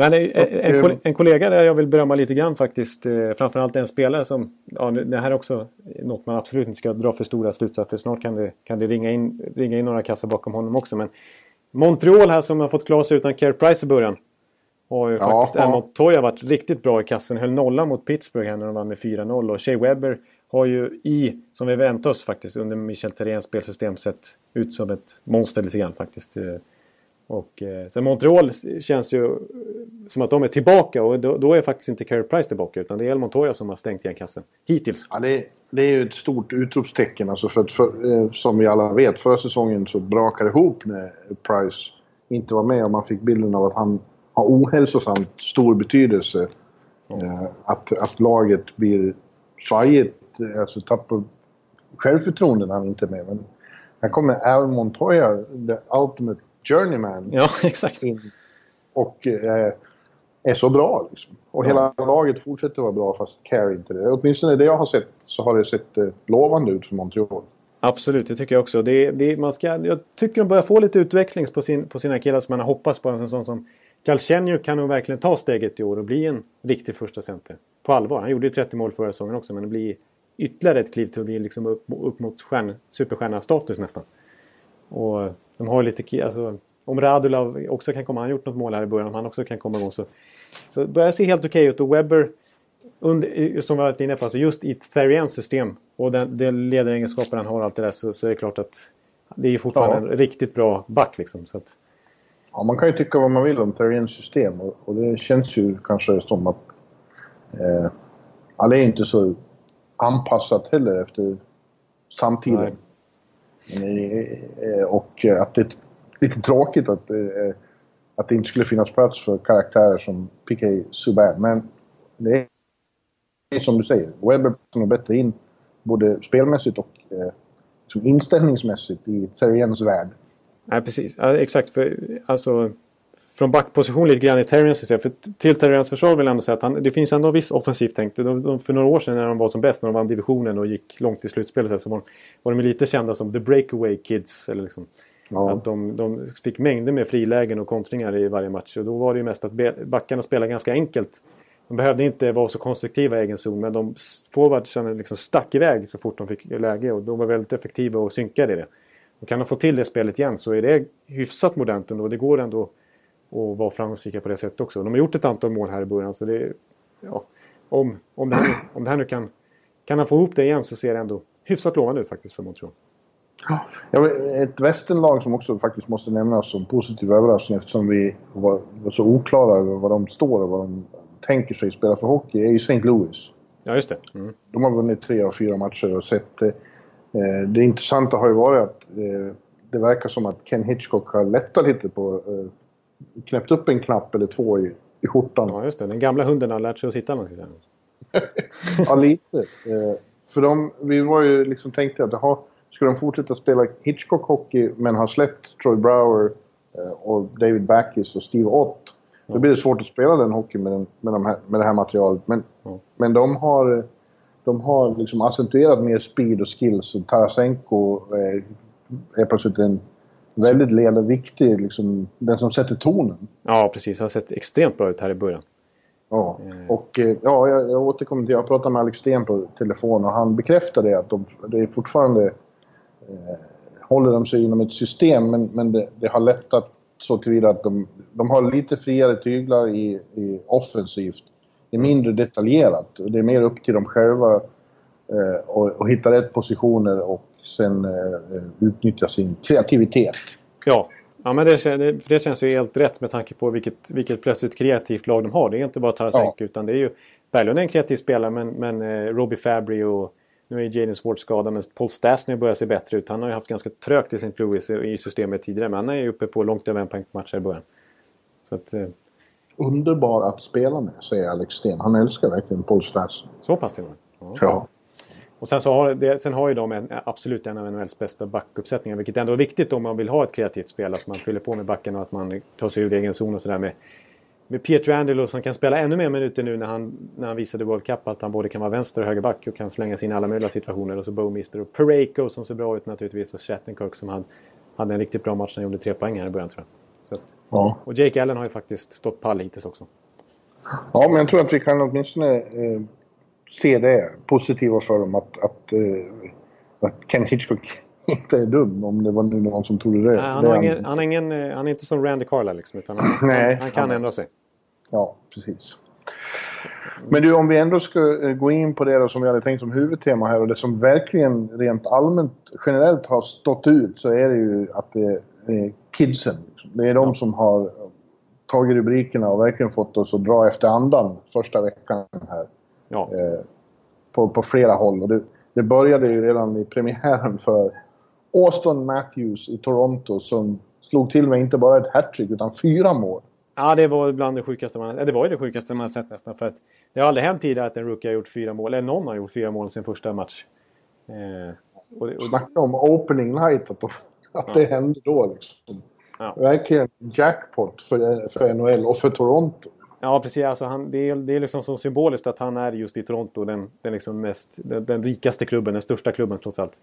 Men en, en, en, kollega där jag vill berömma lite grann faktiskt. Eh, framförallt en spelare som... Ja, det här är också något man absolut inte ska dra för stora slutsatser för snart kan det, kan det ringa, in, ringa in några kassar bakom honom också. Men Montreal här som har fått klara sig utan Care Price i början. Har ju ja, faktiskt... Ja. Montoya varit riktigt bra i kassen. Höll nolla mot Pittsburgh här när de vann med 4-0. Och Shea Webber har ju i, som vi väntar oss faktiskt, under Michel Therréns spelsystem sett ut som ett monster lite grann faktiskt. Och, eh, sen Montreal känns ju som att de är tillbaka och då, då är faktiskt inte Carey Price tillbaka utan det är El Montoya som har stängt igen kassen. Hittills. Ja, det, det är ju ett stort utropstecken alltså för att för, eh, som vi alla vet förra säsongen så brakade det ihop när Price inte var med och man fick bilden av att han har ohälsosamt stor betydelse. Eh, att, att laget blir svajigt, alltså tappar självförtroende när han inte är med. Men här kommer Al Montoya, the ultimate journeyman. Ja, exakt. In och eh, är så bra. Liksom. Och ja. hela laget fortsätter vara bra fast Care inte det. Åtminstone det jag har sett så har det sett eh, lovande ut för Montreal. Absolut, det tycker jag också. Det, det, man ska, jag tycker de börjar få lite utveckling på, sin, på sina killar som man har hoppats på. En sån som Galchenjuk kan nog verkligen ta steget i år och bli en riktig första center. På allvar. Han gjorde ju 30 mål förra säsongen också men det blir ytterligare ett kliv till att bli liksom upp, upp mot stjärn, superstjärna-status nästan. Och de har lite... Alltså, om Radulov också kan komma, han har gjort något mål här i början, om han också kan komma igång så, så börjar se helt okej okay ut. Och Webber, under, som vi varit inne på, alltså just i Therians system och den, den ledaregenskaper han har allt det där så, så är det klart att det är fortfarande ja. en riktigt bra back liksom. Så att... Ja, man kan ju tycka vad man vill om Therians system och, och, det känns ju kanske som att eh, det är inte så anpassat heller efter samtiden. Eh, och att det är lite tråkigt att, eh, att det inte skulle finnas plats för karaktärer som PK Subban. Men det är som du säger, Webber passar nog bättre in både spelmässigt och eh, som inställningsmässigt i Terriens värld. Nej, precis. Ja, exakt. För, alltså, från backposition lite grann i Terriens system. För till Terriens försvar vill jag ändå säga att han, det finns ändå viss offensivt tänkt. De, de, för några år sedan när de var som bäst, när de vann divisionen och gick långt i slutspelet så var, var de lite kända som the breakaway kids. Eller liksom. Ja. Att de, de, fick mängder med frilägen och kontringar i varje match. Och då var det ju mest att backarna spelade ganska enkelt. De behövde inte vara så konstruktiva i egen zon men de forwardsen liksom stack iväg så fort de fick läge och de var väldigt effektiva och synkade i det. Och kan de få till det spelet igen så är det hyfsat modernt ändå. Det går ändå att vara framgångsrika på det sättet också. De har gjort ett antal mål här i början så det... Ja, om, om, det här, om det här nu kan... Kan han få ihop det igen så ser det ändå hyfsat lovande ut faktiskt för Montreal. Ja, ett västernlag som också faktiskt måste nämnas som positiv överraskning eftersom vi var, var, så oklara över vad de står och vad de tänker sig spela för hockey är ju St. Louis. Ja, just det. Mm. De har vunnit tre av fyra matcher och sett... Eh, det intressanta har ju varit att eh, det verkar som att Ken Hitchcock har lättat lite på... Eh, knäppt upp en knapp eller två i, i skjortan. Ja, just det. Den gamla hunden har lärt sig att sitta. Man ja, lite. Eh, för de, vi var ju liksom tänkte att ha, Skulle de fortsätta spela Hitchcock-hockey men ha släppt Troy Brower eh, och David Backis och Steve Ott. Då blir det svårt att spela den hockeyn med, den, med, de här, med det här materialet. Men, mm. men de har, de har liksom accentuerat mer speed och skills. Och Tarasenko är, är plötsligt en väldigt ledande, viktig, liksom, den som sätter tonen. Ja, precis. Han har sett extremt bra ut här i början. Ja, eh. och eh, ja, jag, jag återkommer till... Jag pratade med Alex Sten på telefon och han bekräftade att de, det är fortfarande eh, håller de sig inom ett system, men, men det, det har lättat så tillvida att de, de har lite friare tyglar i, i offensivt. Det är mindre detaljerat. Det är mer upp till dem själva eh, och, och hitta rätt positioner och sen eh, utnyttja sin kreativitet. Ja, ja men det, det, det känns ju helt rätt med tanke på vilket, vilket plötsligt kreativt lag de har. Det är inte bara Tarasenko ja. utan det är ju... Berglund är en kreativ spelare men, men eh, Robbie Fabry och nu är Jaden Swart skadad men Paul Stastny börjar se bättre ut. Han har ju haft ganska trögt i St. Louis i systemet tidigare men han är ju uppe på långt över en poäng matcher i början. Så att, eh... Underbar att spela med, säger Alex Sten. Han älskar verkligen Paul Stastny. Så pass till ja. ja. Och sen, så har, det, sen har ju de en, absolut en av NHLs bästa backuppsättningar. Vilket ändå är viktigt om man vill ha ett kreativt spel. Att man fyller på med backen och att man tar sig ur egen zon och sådär. Med, med Pietro Angelo som kan spela ännu mer minuter nu när han, när han visade World Cup att han både kan vara vänster och högerback och kan slänga sig in i alla möjliga situationer. Och så Bowmister och Pareko som ser bra ut naturligtvis och Shattenkirk som han, hade en riktigt bra match när han gjorde tre poäng här i början tror jag. Att, ja. Och Jake Allen har ju faktiskt stått pall hittills också. Ja, men jag tror att vi kan åtminstone eh, se det positiva för dem att, att, eh, att Ken Hitchcock inte är dum om det var nu någon som trodde det. Nej, han, det är ingen, han, är ingen, eh, han är inte som Randy Carla liksom, utan han, Nej, han, han kan ändra sig. Ja, precis. Men du, om vi ändå ska eh, gå in på det som vi hade tänkt som huvudtema här och det som verkligen rent allmänt generellt har stått ut så är det ju att det är kidsen. Liksom. Det är de som har tagit rubrikerna och verkligen fått oss att dra efter andan första veckan här. Ja. Eh, på, på flera håll. Och det, det började ju redan i premiären för Austin Matthews i Toronto som slog till med inte bara ett hattrick utan fyra mål. Ja, det var bland det sjukaste man, det var ju det sjukaste man sett nästan. För att det har aldrig hänt tidigare att en rookie har gjort fyra mål, eller någon har gjort fyra mål i sin första match. Eh, och och... Snacka om opening night, att, att ja. det hände då liksom. Ja. Verkligen jackpot för, för NHL och för Toronto. Ja, precis. Alltså han, det, är, det är liksom så symboliskt att han är just i Toronto. Den, den, liksom mest, den, den rikaste klubben, den största klubben trots allt.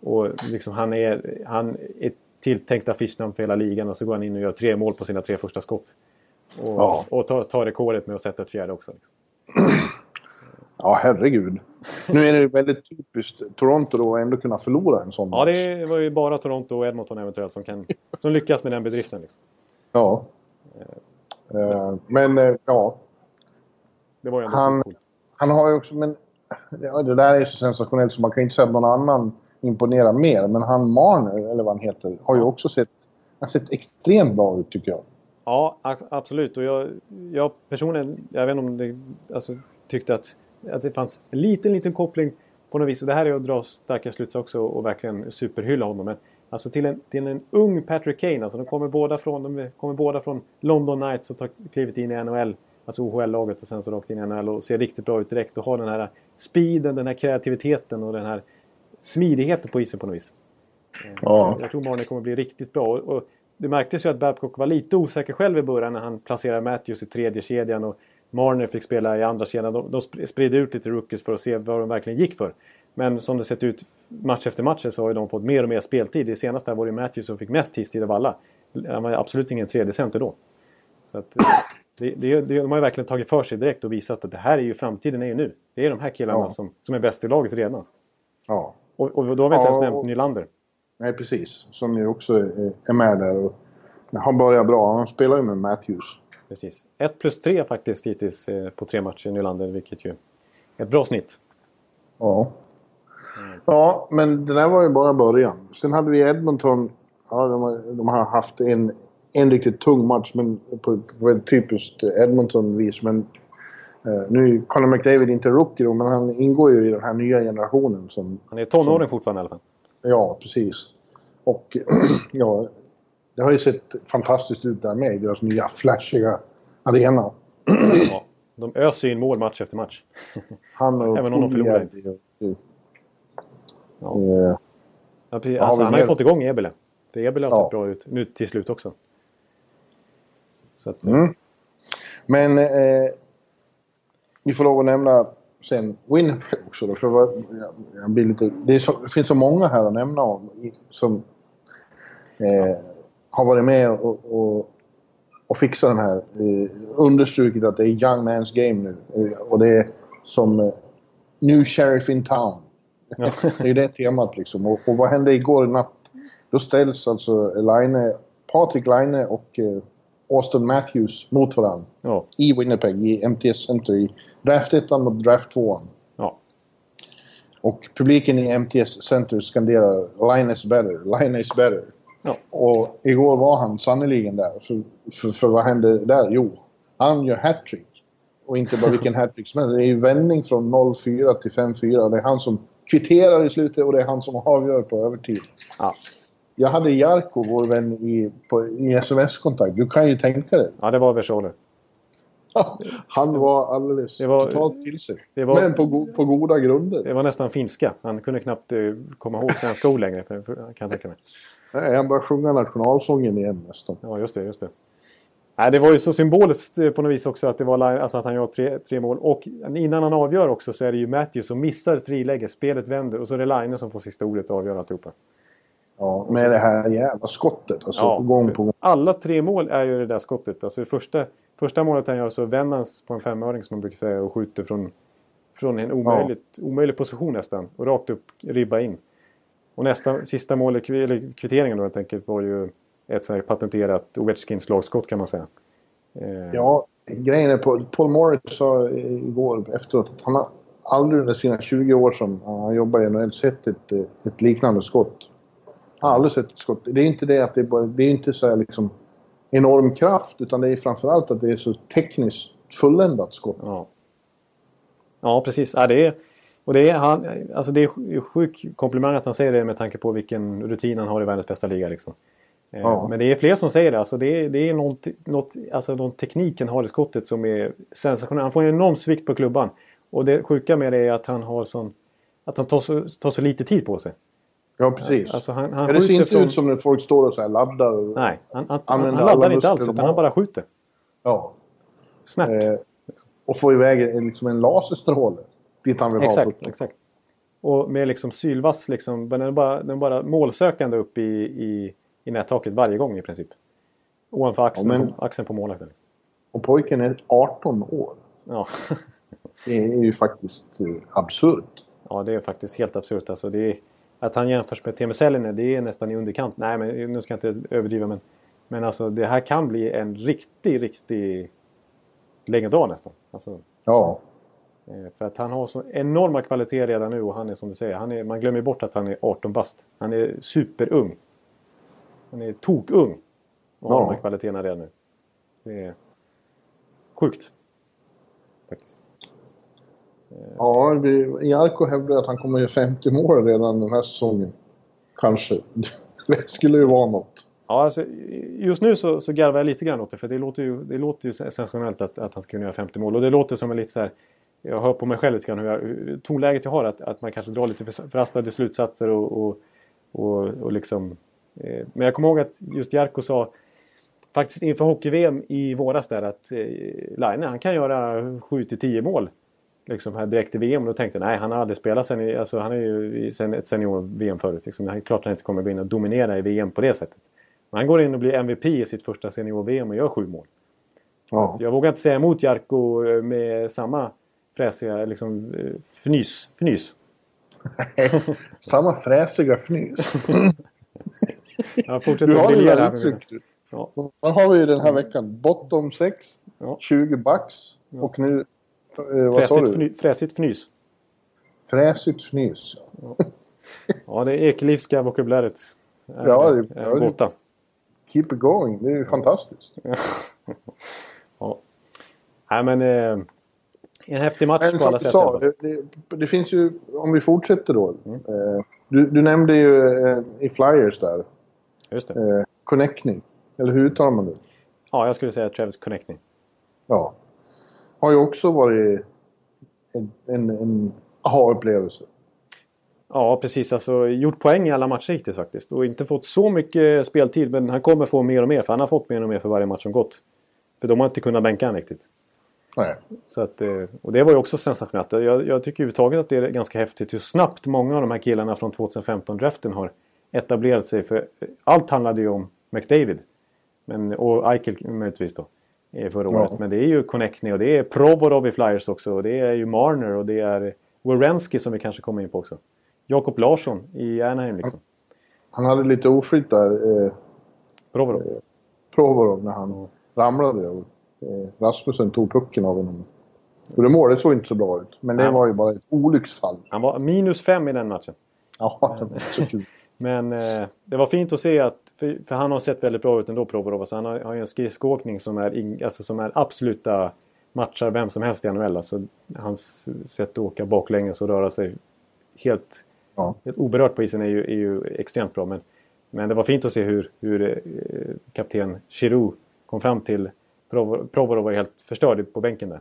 Och liksom han är, han är tilltänkt affischnamn för hela ligan och så går han in och gör tre mål på sina tre första skott. Och, ja. och tar, tar rekordet med att sätta ett fjärde också. Liksom. Ja, herregud. Nu är det väldigt typiskt Toronto då att ändå kunna förlora en sån match. Ja, det var ju bara Toronto och Edmonton eventuellt som, kan, som lyckas med den bedriften. Liksom. Ja. Uh, men uh, ja. Det var ju han, han har ju också... Men, det där är så sensationellt så man kan inte säga att någon annan imponerar mer. Men han Marner, eller vad han heter, har ju också sett, han sett extremt bra ut tycker jag. Ja, absolut. Och jag, jag personligen, jag vet inte om det, alltså, tyckte att, att det fanns en liten, liten koppling på något vis. Och det här är att dra starka slutsatser också och verkligen superhylla honom. Men Alltså till en, till en ung Patrick Kane. Alltså de kommer båda från, de kommer båda från London Knights och tar klivet in i NHL. Alltså OHL-laget och sen så rakt in i NHL och ser riktigt bra ut direkt. Och har den här speeden, den här kreativiteten och den här smidigheten på isen på något vis. Eh, ja. Jag tror Marner kommer bli riktigt bra. Och, och det märktes ju att Babcock var lite osäker själv i början när han placerade Matthews i tredje kedjan och Marner fick spela i andra kedjan. De, de spridde ut lite rookies för att se vad de verkligen gick för. Men som det sett ut match efter match så har ju de fått mer och mer speltid. Det senaste var det Matthews som fick mest tidstid av alla. Han var absolut ingen tredje center då. Så att, eh, det, det, det, de har ju verkligen tagit för sig direkt och visat att det här är ju framtiden är ju nu. Det är de här killarna ja. som, som är bäst i laget redan. Ja. Och, och då har vi inte ja, ens nämnt och, Nylander. Nej, precis. Som ju också är, är med där. Och han börjar bra. Han spelar ju med Matthews. Precis. 1 plus 3 faktiskt hittills eh, på tre matcher i Nylander, vilket ju är ett bra snitt. Ja. Ja, men det där var ju bara början. Sen hade vi Edmonton. Ja, de, har, de har haft en, en riktigt tung match men på, på ett typiskt Edmonton-vis. Men eh, nu är Conor McDavid inte rookie då, men han ingår ju i den här nya generationen. Som, han är tonåring som, fortfarande i alla fall. Ja, precis. Och ja, det har ju sett fantastiskt ut där med, deras nya flashiga arena. Ja, de öser in mål match efter match. Han och Även om de förlorar inte. Ja. Eh, ja, precis. Alltså, han har ju fått igång Ebele. För Ebele har ja. sett bra ut nu till slut också. Att, mm. Men eh, vi får lov att nämna sen Winnipeg också. Då, för vad, jag blir lite, det, så, det, finns så många här att nämna om som eh, har varit med och, och, och fixat den här. Eh, understrukit att det är young man's game nu. Eh, och det är som eh, new sheriff in town. Ja. det är det temat liksom. Och, och vad hände igår natt Då ställs alltså Line, Patrik Laine och eh, Austin Matthews mot varandra. Ja. I Winnipeg, i MTS Center, i draft 1 mot draft 2 ja. Och publiken i MTS Center skanderar “Line is better, line is better”. Ja. Och igår var han sannoliken där. För, för, för vad hände där? Jo, han gör hattrick. Och inte bara vilken hattrick som helst. Det är ju vändning från 0-4 till 5-4. Det är han som kvitterar i slutet och det är han som avgör på övertid. Ja. Jag hade Jarko, vår vän, i, på, i sms-kontakt. Du kan ju tänka dig. ja, det var versioner. Han var alldeles Det var- totalt till sig. det var- Men på, go, på goda grunder. Det var nästan finska. Han kunde knappt eh, komma ihåg svenska ord längre. Kan jag tänka mig. Nej, han började sjunga nationalsången igen nästan. Ja, just det. Just det. Nej, det var ju så symboliskt eh, på något vis också att, det var, alltså att han gör tre, tre mål. Och innan han avgör också så är det ju Matthews som missar friläge. Spelet vänder och så är det Line som får sista ordet och avgör alltihopa. Ja, med det här jävla skottet. Alltså, Ja, på gång på gång. Alla tre mål är ju det där skottet. Alltså det första, första målet han gör så vänder han på en femöring som man brukar säga och skjuter från, från en omöjligt, omöjlig position nästan. Och rakt upp, ribba in. Och nästa, sista målet, eller kvitteringen då helt enkelt, var ju ett sånt här patenterat Ovechkins slagskott kan man säga. Eh, Ja, grejen är på, Paul Morris sa igår efteråt att han har aldrig under sina 20 år som han jobbar i NHL sett ett, ett liknande skott. Han har aldrig sett ett skott. Det är inte det att det är bara, det är inte så här liksom enorm kraft utan det är framförallt att det är så tekniskt fulländat skott. Ja, ja precis. Ja, det är, och det är, han, alltså det är sjuk komplimang att han säger det med tanke på vilken rutin han har i världens bästa liga. Liksom. Eh, Ja. Men det är fler som säger det. Alltså det, är, det är något, något, alltså någon teknik han har i skottet som är sensationell. Han får en enorm svikt på klubban. Och det sjuka med det är att han har sån, att han tar så, tar så lite tid på sig. Ja, precis. Alltså han, han det ser inte från- ut som när folk står och så här laddar. Och, Nej, han, han, han, laddar inte alls utan han bara skjuter. Ja. Snabbt. Eh, och få iväg en, liksom en laserstråle dit han vill ha Exakt, pucken. exakt. Och med liksom sylvass liksom. Den är bara, den är bara målsökande upp i, i, i nättaket varje gång i princip. Ovanför axeln, Ja, men- axeln på målvakten. Och pojken är 18 år. Ja. Det är ju faktiskt eh, absurt. ja, det är faktiskt helt absurt. Alltså, det är, att han jämförs med Teemu Selänne, det är nästan i underkant. Nej, men nu ska jag inte överdriva. Men, men alltså, det här kan bli en riktig, riktig legendar nästan. Alltså, Ja. Eh, För att han har så enorma kvaliteter redan nu och han är som du säger, han är, man glömmer bort att han är 18 bast. Han är superung. Han är togung. Och har Ja. de här kvaliteterna redan nu. Det är sjukt. Faktiskt. Ja, vi- Jarko hävdar att han kommer göra 50 mål redan den här säsongen. Kanske. Det skulle ju vara något. Ja, alltså, just nu så, så garvar jag lite grann åt det. För det låter ju, det låter ju sensationellt att, att han ska kunna göra 50 mål. Och det låter som en lite så här... Jag hör på mig själv lite grann hur, jag, hur tonläget jag har. Att, att man kanske drar lite för- förhastade slutsatser och, och, och, och liksom... Eh, men jag kommer ihåg att just Jarko sa faktiskt inför hockey-VM i våras där att eh, Line, han kan göra 7-10 mål. Liksom här direkt i VM. Och då tänkte jag nej, han har aldrig spelat sen, alltså han är ju sen ett senior-VM förut. Liksom. Det är klart han inte kommer gå in och dominera i VM på det sättet. Men han går in och blir MVP i sitt första senior-VM och gör sju mål. Ja. Jag vågar inte säga emot Jarko eh, med samma fräsiga liksom, eh, fnys. fnys. Samma fräsiga fnys. Jag Du har det mina- uttrycket. Ja. Vad har vi den här veckan? Bottom 6, Ja. 20 bucks och nu... Eh, vad sa Fräsigt, du? fny, fräsigt fnys. Fräsigt fnys. Ja, det ekelivska vokabuläret. är- Ja, det- är ja, det- gåta. Keep it going. Det är ju fantastiskt. Ja. Nej, men eh, en häftig match på alla sätt. sa, det, det, det finns ju... Om vi fortsätter då. Mm. Eh, du, du nämnde ju eh, i Flyers där. Just det. Eh, Connecting. Eller hur uttalar man det? Ja, jag skulle säga Travis Connecting. Ja. Har ju också varit en, en, en aha-upplevelse. Ja, precis. Alltså, gjort poäng i alla matcher hittills faktiskt. Och inte fått så mycket speltid. Men han kommer få mer och mer. För han har fått mer och mer för varje match som gått. För de har inte kunnat bänka honom riktigt. Nej. Så att, eh, och det var ju också sensationellt. Jag, jag tycker överhuvudtaget att det är ganska häftigt hur snabbt många av de här killarna från 2015-draften har etablerat sig. För allt handlade ju om McDavid. Men, och Eichel möjligtvis då. eh, Förra Ja. året. Men det är ju Connectney och det är Provorov i Flyers också. Och det är ju Marner och det är Werenski som vi kanske kommer in på också. Jakob Larsson i Anaheim liksom. Han hade lite oflyt där. Eh, Provorov. Provorov när han ramlade. Och, eh, Rasmussen tog pucken av honom. Och det målet såg inte så bra ut. Men det var ju bara ett olycksfall. Han var minus fem i den matchen. Ja, det var så kul. Men eh, det var fint att se att, för, för han har sett väldigt bra ut ändå Provorov. Alltså han har, har ju en skridskoåkning som är, in, alltså som är absoluta matchar vem som helst i NHL. Alltså hans sätt att åka baklänges och röra sig helt, Ja. helt oberört på isen är ju, är ju extremt bra. Men, men det var fint att se hur, hur eh, kapten Giroud kom fram till Provorov. Var helt förstörd på bänken där.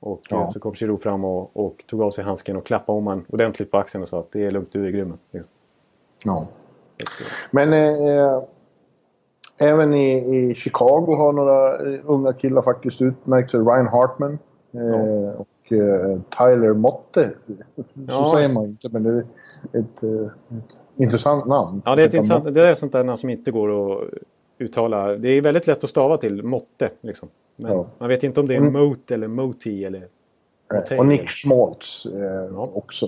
Och Ja. eh, så kom Giroud fram och, och tog av sig handsken och klappade om han ordentligt på axeln och sa att det är lugnt, du är grym. Liksom. Ja. Men eh, även i, i Chicago har några eh, unga killar faktiskt utmärkt sig. Ryan Hartman eh, och eh, Tyler Motte. Så Ja. säger man inte, men det är ett, eh, ett intressant namn. Ja, det är, ett intressant, det är sånt där namn som inte går att uttala. Det är väldigt lätt att stava till, Motte. Liksom. Men Ja. man vet inte om det är Mm. Mote eller Moti eller. Och Nick Schmaltz eh, Ja. också.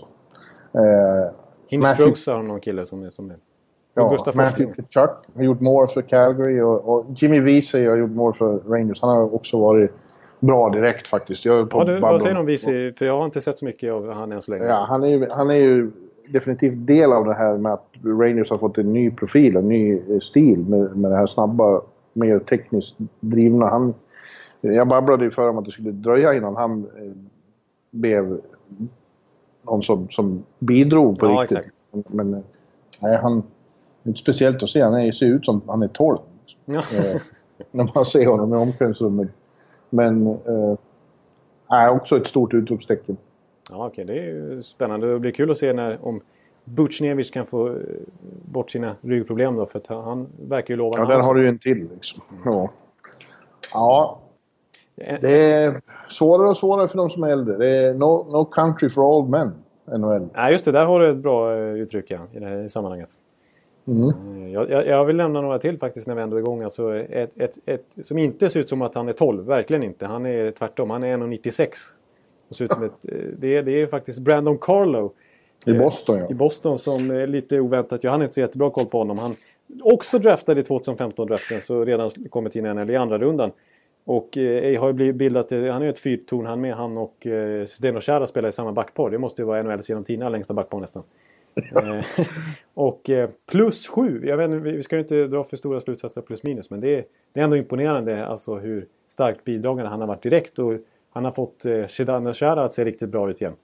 Eh, Hinstrokes har någon kille som är... Som är. Ja, Gustaf Matthew. Kachuk har gjort mål för Calgary och, och Jimmy Vesey har gjort mål för Rangers. Han har också varit bra direkt faktiskt. Jag Ja, du, vad säger du om Visi? För jag har inte sett så mycket av han än så länge. Ja, han är, ju, han är ju definitivt del av det här med att Rangers har fått en ny profil, en ny eh, stil med, med det här snabba, mer tekniskt drivna. Han, jag babblade ju för om att det skulle dröja innan han eh, blev någon som, som bidrog på Ja, riktigt. exakt. Men eh, nej, han... Är inte speciellt att se. Han är, ser ut som han är 12. Ja. Eh, när man ser honom i omklädningsrummet. Men... Eh, nej, också ett stort utropstecken. Ja, okej. Det är ju spännande. Det blir kul att se när, om Butjnevich kan få eh, bort sina ryggproblem då. För att han- verkar ju lova... Ja, där har du ju en till liksom. Ja. Ja, Eh, det är svårare och svårare för de som är äldre. Det är no, no country for old men, NHL. Nej, just det. Där har du ett bra eh, uttryck ja, i det här sammanhanget. Mm. Jag, jag, jag vill nämna några till faktiskt när vi ändå är igång. Alltså ett, ett, ett, som inte ser ut som att han är 12. Verkligen inte. Han är tvärtom. Han är 1,96. Och ser ut som ett, eh, det, är, det är faktiskt Brandon Carlo I Boston ja. i Boston som är lite oväntat. Jag hade inte så jättebra koll på honom. Han också draftade i 2015-draften så redan kommit in i NHL i andra rundan. Och eh, har ju blivit bildat, han är ju ett fyrtorn han med. Han och eh, Zdeno Chara spelar i samma backpar. Det måste ju vara NHLs genom tiderna längsta backpar nästan. Eh, och eh, plus sju. Jag vet, vi ska ju inte dra för stora slutsatser plus minus. Men det är, det är ändå imponerande alltså hur starkt bidragande han har varit direkt. Och han har fått eh, Zdeno Chara att se riktigt bra ut igen.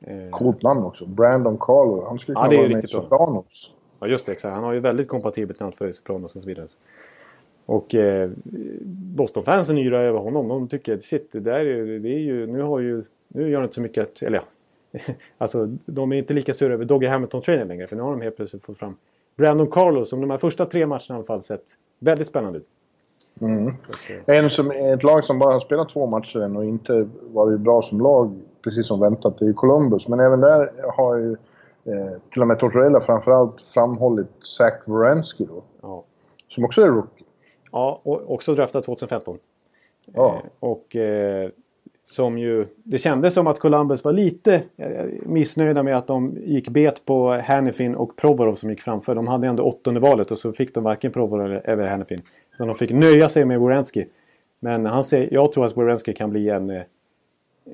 Eh, Coolt namn också. Brandon Carlo. Han skulle Ja, kunna det är vara med i riktigt bra. Sopranos. Ja just det, exakt. Han har ju väldigt kompatibelt namn för Sopranos och så vidare. Och eh, Boston-fansen yrar över honom. De tycker shit, det där är, det är ju, nu har ju, nu gör han inte så mycket att, eller ja. alltså de är inte lika sura över Doggy Hamilton-trainen längre. För nu har de helt plötsligt fått fram Brandon Carlos som de här första tre matcherna i alla fall sett väldigt spännande ut. Mm. Eh, En som, ett lag som bara har spelat två matcher än och inte varit bra som lag, precis som väntat, det är ju Columbus. Men även där har ju eh, till och med Tortorella framförallt framhållit Zach Wierenski då. ja. Som också är rookie. Ja, och också draftad 2015. Ja. Eh, och eh, som ju... Det kändes som att Columbus var lite eh, missnöjda med att de gick bet på Hannifin och Provorov som gick framför. De hade ändå åttonde valet och så fick de varken Provorov eller, eller Hannifin. Utan de fick nöja sig med Werenski. Men han säger, jag tror att Werenski kan bli en... Eh,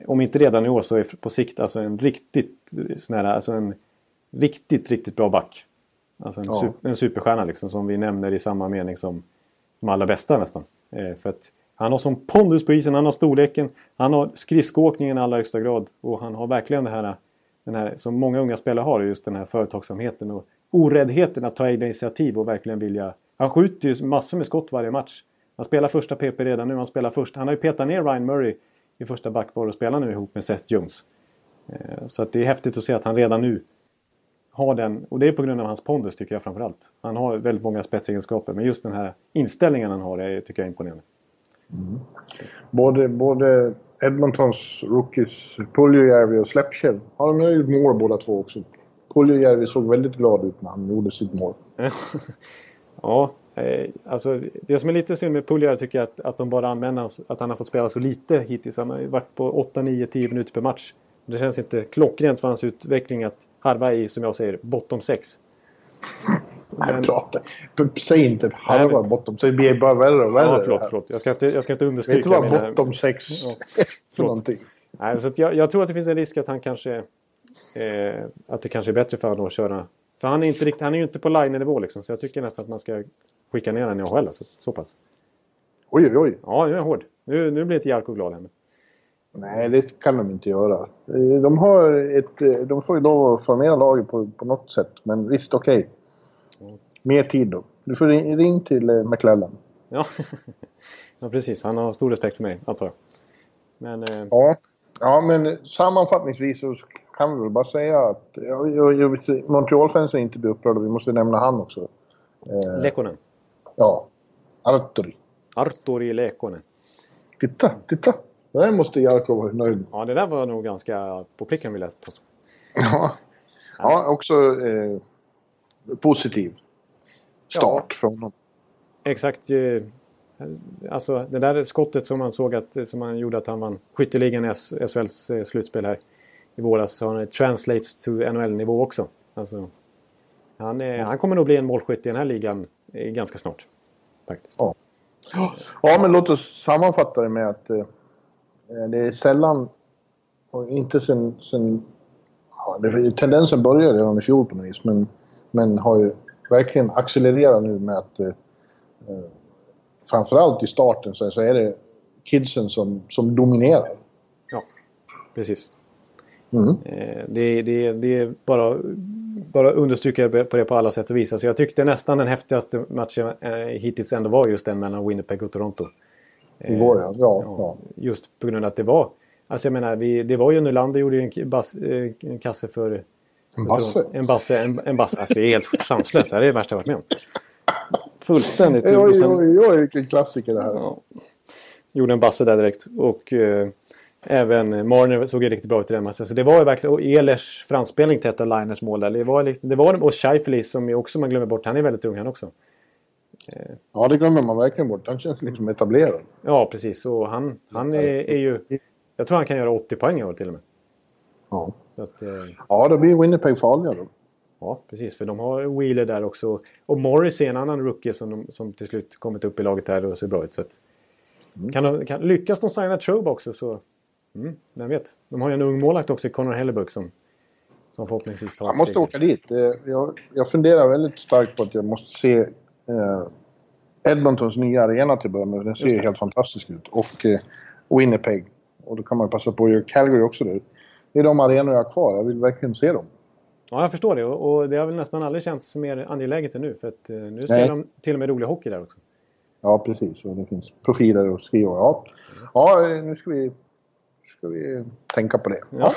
om inte redan i år så är på sikt alltså en riktigt eh, sån här, alltså en riktigt, riktigt bra back. Alltså en, Ja. super, en superstjärna liksom som vi nämner i samma mening som de allra bästa nästan. Eh, för att han har som pondus på isen, han har storleken, han har skridskoåkningen i allra högsta grad. Och han har verkligen det här, den här som många unga spelare har, just den här företagsamheten och oräddheten att ta egna initiativ och verkligen vilja... Han skjuter ju massor med skott varje match. Han spelar första PP redan nu, han spelar först, han har ju petat ner Ryan Murray i första backpar och spelar nu ihop med Seth Jones. Eh, så att det är häftigt att se att han redan nu har den, och det är på grund av hans pondus tycker jag framförallt. Han har väldigt många spetsegenskaper, men just den här inställningen han har är, tycker jag är imponerande. Både, både Edmontons rookies Puljujärvi och Slepchev har de ju gjort mål båda två också. Puljujärvi såg väldigt glad ut när han gjorde sitt mål. ja, eh, alltså det som är lite synd med Puljär tycker jag att, att de bara använder att han har fått spela så lite hittills. Han har varit på 8, 9, 10 minuter per match. Det känns inte klockrent för hans utveckling att harva i, som jag säger, bottom 6. Nej, Men- prata. Säg inte halva bottom. Så det blir bara värre och värre. Ja, förlåt, förlåt. Jag ska inte, jag ska inte Vet understryka. du vad mina- bottom sex Ja, för någonting? Nej, så jag, jag tror att det finns en risk att han kanske... Eh, att det kanske är bättre för honom att köra... För han är, inte riktigt, han är ju inte på line-nivå liksom. Så jag tycker nästan att man ska skicka ner honom i AHL. Alltså, så pass. Oj, oj, oj. Ja, nu är jag hård. Nu, nu blir inte Jarko glad här. Nej, det kan de inte göra. De, har ett, de får ju lov att formera laget på, på något sätt. Men visst, okej. Mer tid då. Du får ring, ring till eh, McLellan. Ja. ja, precis. Han har stor respekt för mig, antar jag. Men... Eh, Ja. ja, men sammanfattningsvis så kan vi väl bara säga att ja, Montreal-fansen inte blir upprörda. Vi måste nämna han också. Eh, Lekkonen. ja. Arturi. Arturi Lekkonen. Titta, titta! Det där måste Jarkko vara nöjd med. Ja, det där var nog ganska på pricken vill jag påstå. Ja, ja också eh, positiv start från honom. Exakt. eh, Alltså det där skottet som man såg att som han gjorde att han vann skytteligan i SHLs eh, slutspel här i våras. Så han translates to NHL-nivå också. Alltså, han, är, han kommer nog bli en målskytt i den här ligan eh, ganska snart. Faktiskt. Ja. Ja, men låt oss sammanfatta det med att eh, det är sällan, och inte sen... sen ja, det, tendensen började redan i fjol på något vis, men, men har ju verkligen accelererat nu med att eh, eh, framförallt i starten så, så är det kidsen som, som dominerar. Ja, precis. Mm. Eh, Det, det, det är bara, bara understryka på det på alla sätt och vis. Alltså jag tyckte nästan den häftigaste matchen eh, hittills ändå var just den mellan Winnipeg och Toronto. Igår, ja. Ja, Ja. Just på grund av att det var... Alltså jag menar, vi, det var ju Nylander gjorde ju en, bas, eh, en kasse för... En basse. En basse. En, en basse. Alltså det är helt sanslöst. Det här är det värsta jag varit med om. Fullständigt. Oj, oj, oj, vilken klassiker det här är. Ja. Gjorde en basse där direkt. Och eh, även Marner såg ju riktigt bra ut i den matchen. Så det var ju verkligen... Och Ehlers framspelning till ett av Liners mål där. Det var, det var Och Scheifele som också man glömmer bort. Han är väldigt ung han också. Ja, det glömmer man verkligen bort. Han känns liksom etablerad. Ja, precis. Och han, han är, är ju... Jag tror han kan göra 80 poäng i år till och med. Ja, Så att, eh, ja då blir Winnipeg farliga då. Ja, precis. För de har Wheeler där också. Och Morris är en annan rookie som, de, som till slut kommit upp i laget här och ser bra ut. Så att, kan de, kan, lyckas de signa Trobe också så... Mm, vem vet. De har ju en ung målvakt också, Connor Hellebuck, som, som förhoppningsvis tar Jag måste åka dit. Eh, Jag, jag funderar väldigt starkt på att jag måste se eh, Edmontons nya arena till att börja med. Den ser ju helt fantastisk ut. Och eh, Winnipeg. Och då kan man passa på att göra Calgary också. Där. Det är de arenor jag har kvar. Jag vill verkligen se dem. Ja, jag förstår det. Och, det har väl nästan aldrig känts mer angeläget än nu. För att eh, nu spelar de till och med rolig hockey där också. Ja, precis. Och det finns profiler att skriva. Ja, ja eh, nu ska vi, ska vi tänka på det. Ja.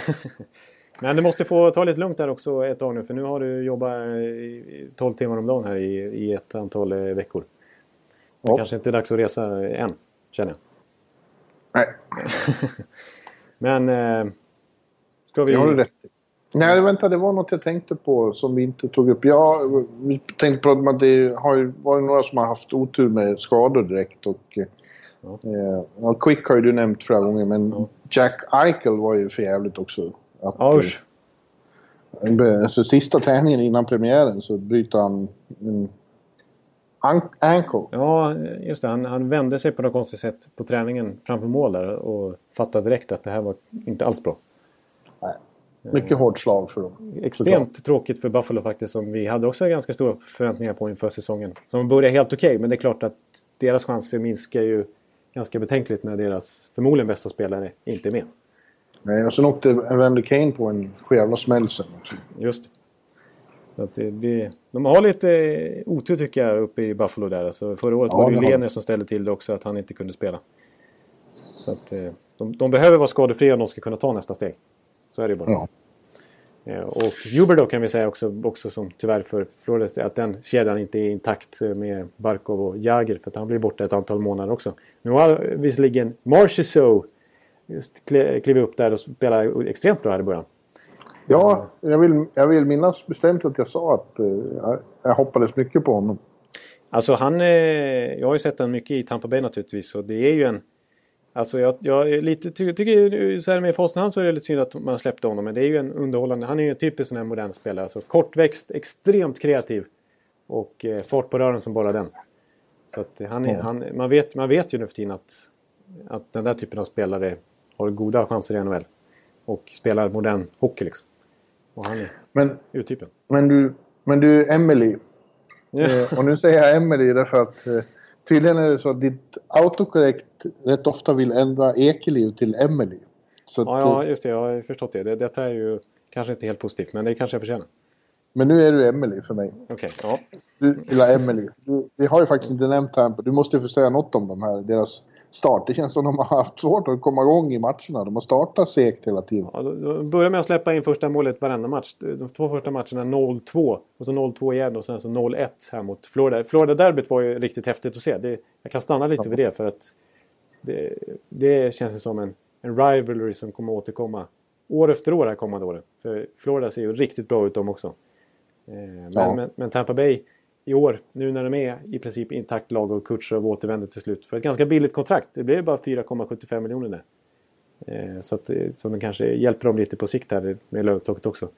Men du måste få ta lite lugnt där också ett tag nu. För nu har du jobbat i i 12 timmar om dagen här i, i ett antal eh, veckor. Det Ja. kanske inte är dags att resa än, känner jag. Nej, Men... Eh, ska vi... det har du rätt. Nej, vänta. Det var något jag tänkte på som vi inte tog upp. Ja, vi tänkte om att det har ju varit några som har haft otur med skador direkt. Och, Ja. eh, ja, Quick har ju du nämnt flera gånger, men Ja. Jack Eichel var ju för jävligt också. Att, Ja, usch. eh, alltså, sista träningen innan premiären så bryter han en an- ankle. Ja, just det. Han, han vände sig på något konstigt sätt på träningen framför mål där och fattade direkt att det här var inte alls bra. Nej. Mycket hårt slag för dem. Extremt tråkigt för Buffalo faktiskt som vi hade också ganska stora förväntningar på inför säsongen. Som började helt okej men det är klart att deras chanser minskar ju ganska betänkligt när deras förmodligen bästa spelare inte är med. Nej, och sen åkte Evander Kane på en jävla smäll sen. Just. Så att det, de har lite otur tycker jag uppe i Buffalo där. Alltså, förra året Ja, var det ju. Lener som ställde till det också att han inte kunde spela. Så att, eh, de, de behöver vara skadefria om de ska kunna ta nästa steg. Så är det ju bara. Ja. Eh, Och Huber då kan vi säga också, också som tyvärr för Flores att den kedjan inte är intakt eh, med Barkov och Jagr för att han blir borta ett antal månader också. Nu har visserligen Marchessault kle- klivit upp där och spelar extremt bra här i början. Ja, jag vill, jag vill minnas bestämt att jag sa att eh, jag, jag hoppades mycket på honom. Alltså han... Eh, jag har ju sett honom mycket i Tampa Bay naturligtvis och det är ju en... Alltså jag, jag är lite, ty, tycker så här med hand så är det lite synd att man släppte honom men det är ju en underhållande... Han är ju en typisk sån här modern spelare. Alltså kortväxt, extremt kreativ. Och eh, fart på rören som bara den. Så att han, är, Ja. han, man, vet, man vet ju nu för tiden att, att den där typen av spelare har goda chanser i NHL. Och spelar modern hockey liksom. Och han är Men, urtypen. men, du, men du, Emily. Eh, och nu säger jag Emily därför att eh, tydligen är det så att ditt autokorrekt rätt ofta vill ändra Ekeliv till Emily. Så Ja, ja, just det. Jag har förstått det. det. Detta är ju kanske inte helt positivt, men det kanske jag förtjänar. Men nu är du Emily för mig. Okej, ja. Du gillar Emily. Du, vi har ju faktiskt inte nämnt Tampa. Du måste ju få säga något om de här, deras start. Det känns som de har haft svårt att komma igång i matcherna. De har startat segt hela tiden. Ja, då börjar med att släppa in första målet varenda match. De två första matcherna 0-2 och så 0-2 igen och sen så 0-1 här mot Florida. Florida-derbyt var ju riktigt häftigt att se. Det, jag kan stanna lite vid det för att det, det känns ju som en, en rivalry som kommer återkomma år efter år här kommande åren. För Florida ser ju riktigt bra ut de också. Eh, men, Ja. men, men Tampa Bay i år, nu när de är i princip intakt lag och Kutjerov återvänder till slut för ett ganska billigt kontrakt. Det blev bara 4,75 miljoner där. Eh, Så att, eh, som kanske hjälper dem lite på sikt här med lönetaket också.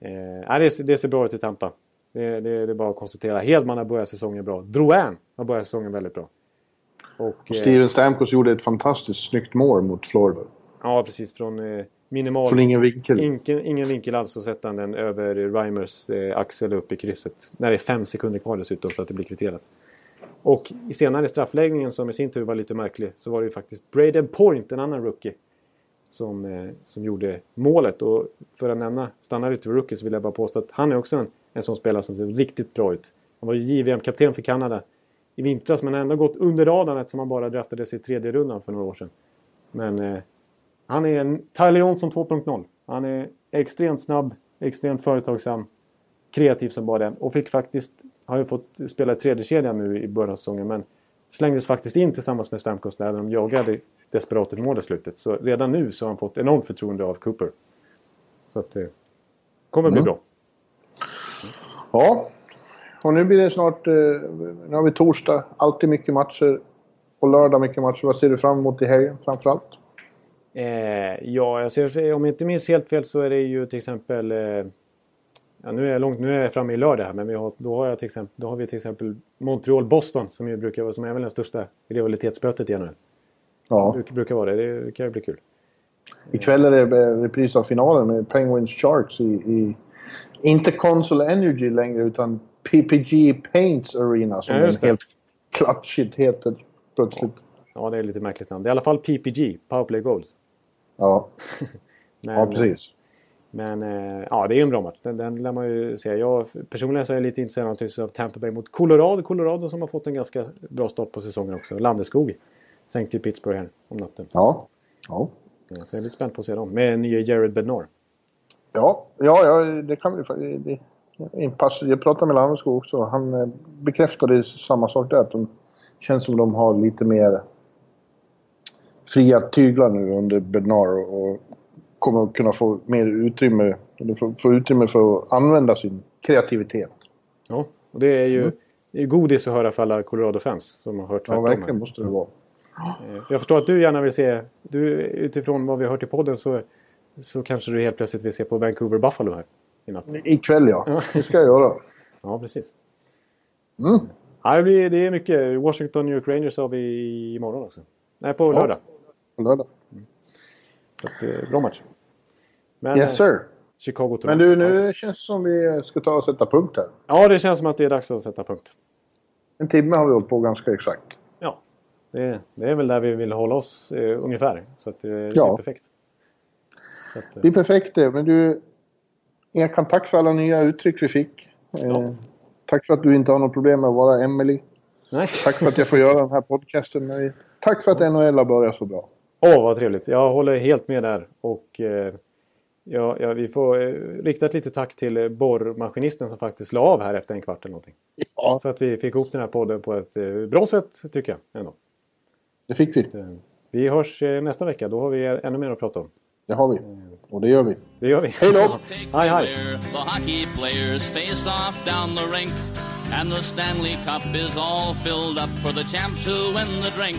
Eh, det, det ser bra ut i Tampa. Det, det, det är bara att konstatera. Hedman har börjat säsongen bra. Drouin har börjat säsongen väldigt bra. Och, Och eh, Steven Stamkos gjorde ett fantastiskt snyggt mål mot Florida. ja, precis. Från eh, minimal... Från ingen vinkel. Ingen, ingen vinkel alls sätter han den över Reimers eh, axel upp i krysset. När det är fem sekunder kvar dessutom så att det blir kvitterat. Och i senare straffläggningen som i sin tur var lite märklig så var det ju faktiskt Braden Point, en annan rookie, som, eh, som gjorde målet. Och för att nämna, stanna lite vid rookie så vill jag bara påstå att han är också en, en sån spelare som ser riktigt bra ut. Han var ju JVM-kapten för Kanada i vintras men har ändå gått under radarn eftersom han bara draftades i tredje rundan för några år sedan. Men eh, han är en Tyler Johnson 2.0. Han är extremt snabb, extremt företagsam, kreativ som bara den. Och fick faktiskt, har ju fått spela i tredje kedjan nu i början av säsongen. Men slängdes faktiskt in tillsammans med Stamkos när de jagade desperat ett mål i slutet. Så redan nu så har han fått enormt förtroende av Cooper. Så att det kommer bli Mm. bra. Ja. Och nu blir det snart... Eh, nu har vi torsdag. Alltid mycket matcher. Och lördag mycket matcher. Vad ser du fram emot i helgen framförallt? Eh, ja, jag ser, om jag inte minns helt fel så är det ju till exempel... Eh, ja, nu är jag långt, nu är jag framme i lördag här, men vi har, då, har jag till exempel, då har vi till exempel Montreal-Boston som ju brukar vara, som är väl den största rivalitetsspötet i NHL. Ja. Brukar, brukar vara det, det kan ju bli kul. Ikväll är det eh, repris av finalen med Penguins Sharks i... i inte Console Energy längre utan PPG Paints Arena som Ja, det. helt klatschigt heter plötsligt. Ja, det är lite märkligt namn. Det är i alla fall PPG, Powerplay Goals. Ja, Men, ja precis. Men eh, ja, det är en bra match. Den, den lär man ju se. Jag, personligen så är jag lite intresserad naturligtvis av Tampa Bay mot Colorado. Colorado som har fått en ganska bra start på säsongen också. Landeskog sänkte ju Pittsburgh här om natten. Ja. Ja. Ja, Så jag är lite spänd på att se dem. Med nya Jared Bednar. Ja, ja, ja det kan vi det, Jag pratade med Landeskog också. Han eh, bekräftade samma sak där. Att de känns som de har lite mer fria tyglar nu under Bednar och kommer att kunna få mer utrymme, eller få, få utrymme för att använda sin kreativitet. Ja, och det är ju det är godis att höra för alla Colorado-fans som har hört Mm. Ja, tvärtom. verkligen måste det vara. Eh, Jag förstår att du gärna vill se, du, utifrån vad vi har hört i podden så, så kanske du helt plötsligt vill se på Vancouver Buffalo här i natt. Ikväll ja, det ska jag göra. Ja, precis. Mm. Ja, det, blir, det är mycket. Washington New York Rangers har vi imorgon också. Nej, på Ja. Lördag. På lördag. Så att, eh, bra match. Men, Yes eh, sir. Chicago Men du, nu känns det som vi ska ta och sätta punkt här. Ja, det känns som att det är dags att sätta punkt. En timme har vi hållit på ganska exakt. Ja, det, det är väl där vi vill hålla oss eh, ungefär. Så att, eh, det Ja. är perfekt. Att, eh, Det är perfekt det. Men du, Ekan, tack för alla nya uttryck vi fick. Eh, Ja. Tack för att du inte har något problem med att vara Emily. nej. Tack för att jag får göra den här podcasten. med dig. Tack för att NHL har börjat så bra. Åh, vad trevligt. Jag håller helt med där. Och eh, ja, ja, vi får eh, rikta ett litet tack till eh, borrmaskinisten som faktiskt la av här efter en kvart eller någonting. Ja, Så att vi fick ihop den här podden på ett eh, bra sätt, tycker jag. Ändå. det fick vi. Eh, Vi hörs eh, nästa vecka. Då har vi ännu mer att prata om. Det har vi. Och det gör vi. Det gör vi. Hej då! Hi. where the hockey players face off down the rink. And the Stanley Cup is all filled up for the champs who win the drink.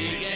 yeah.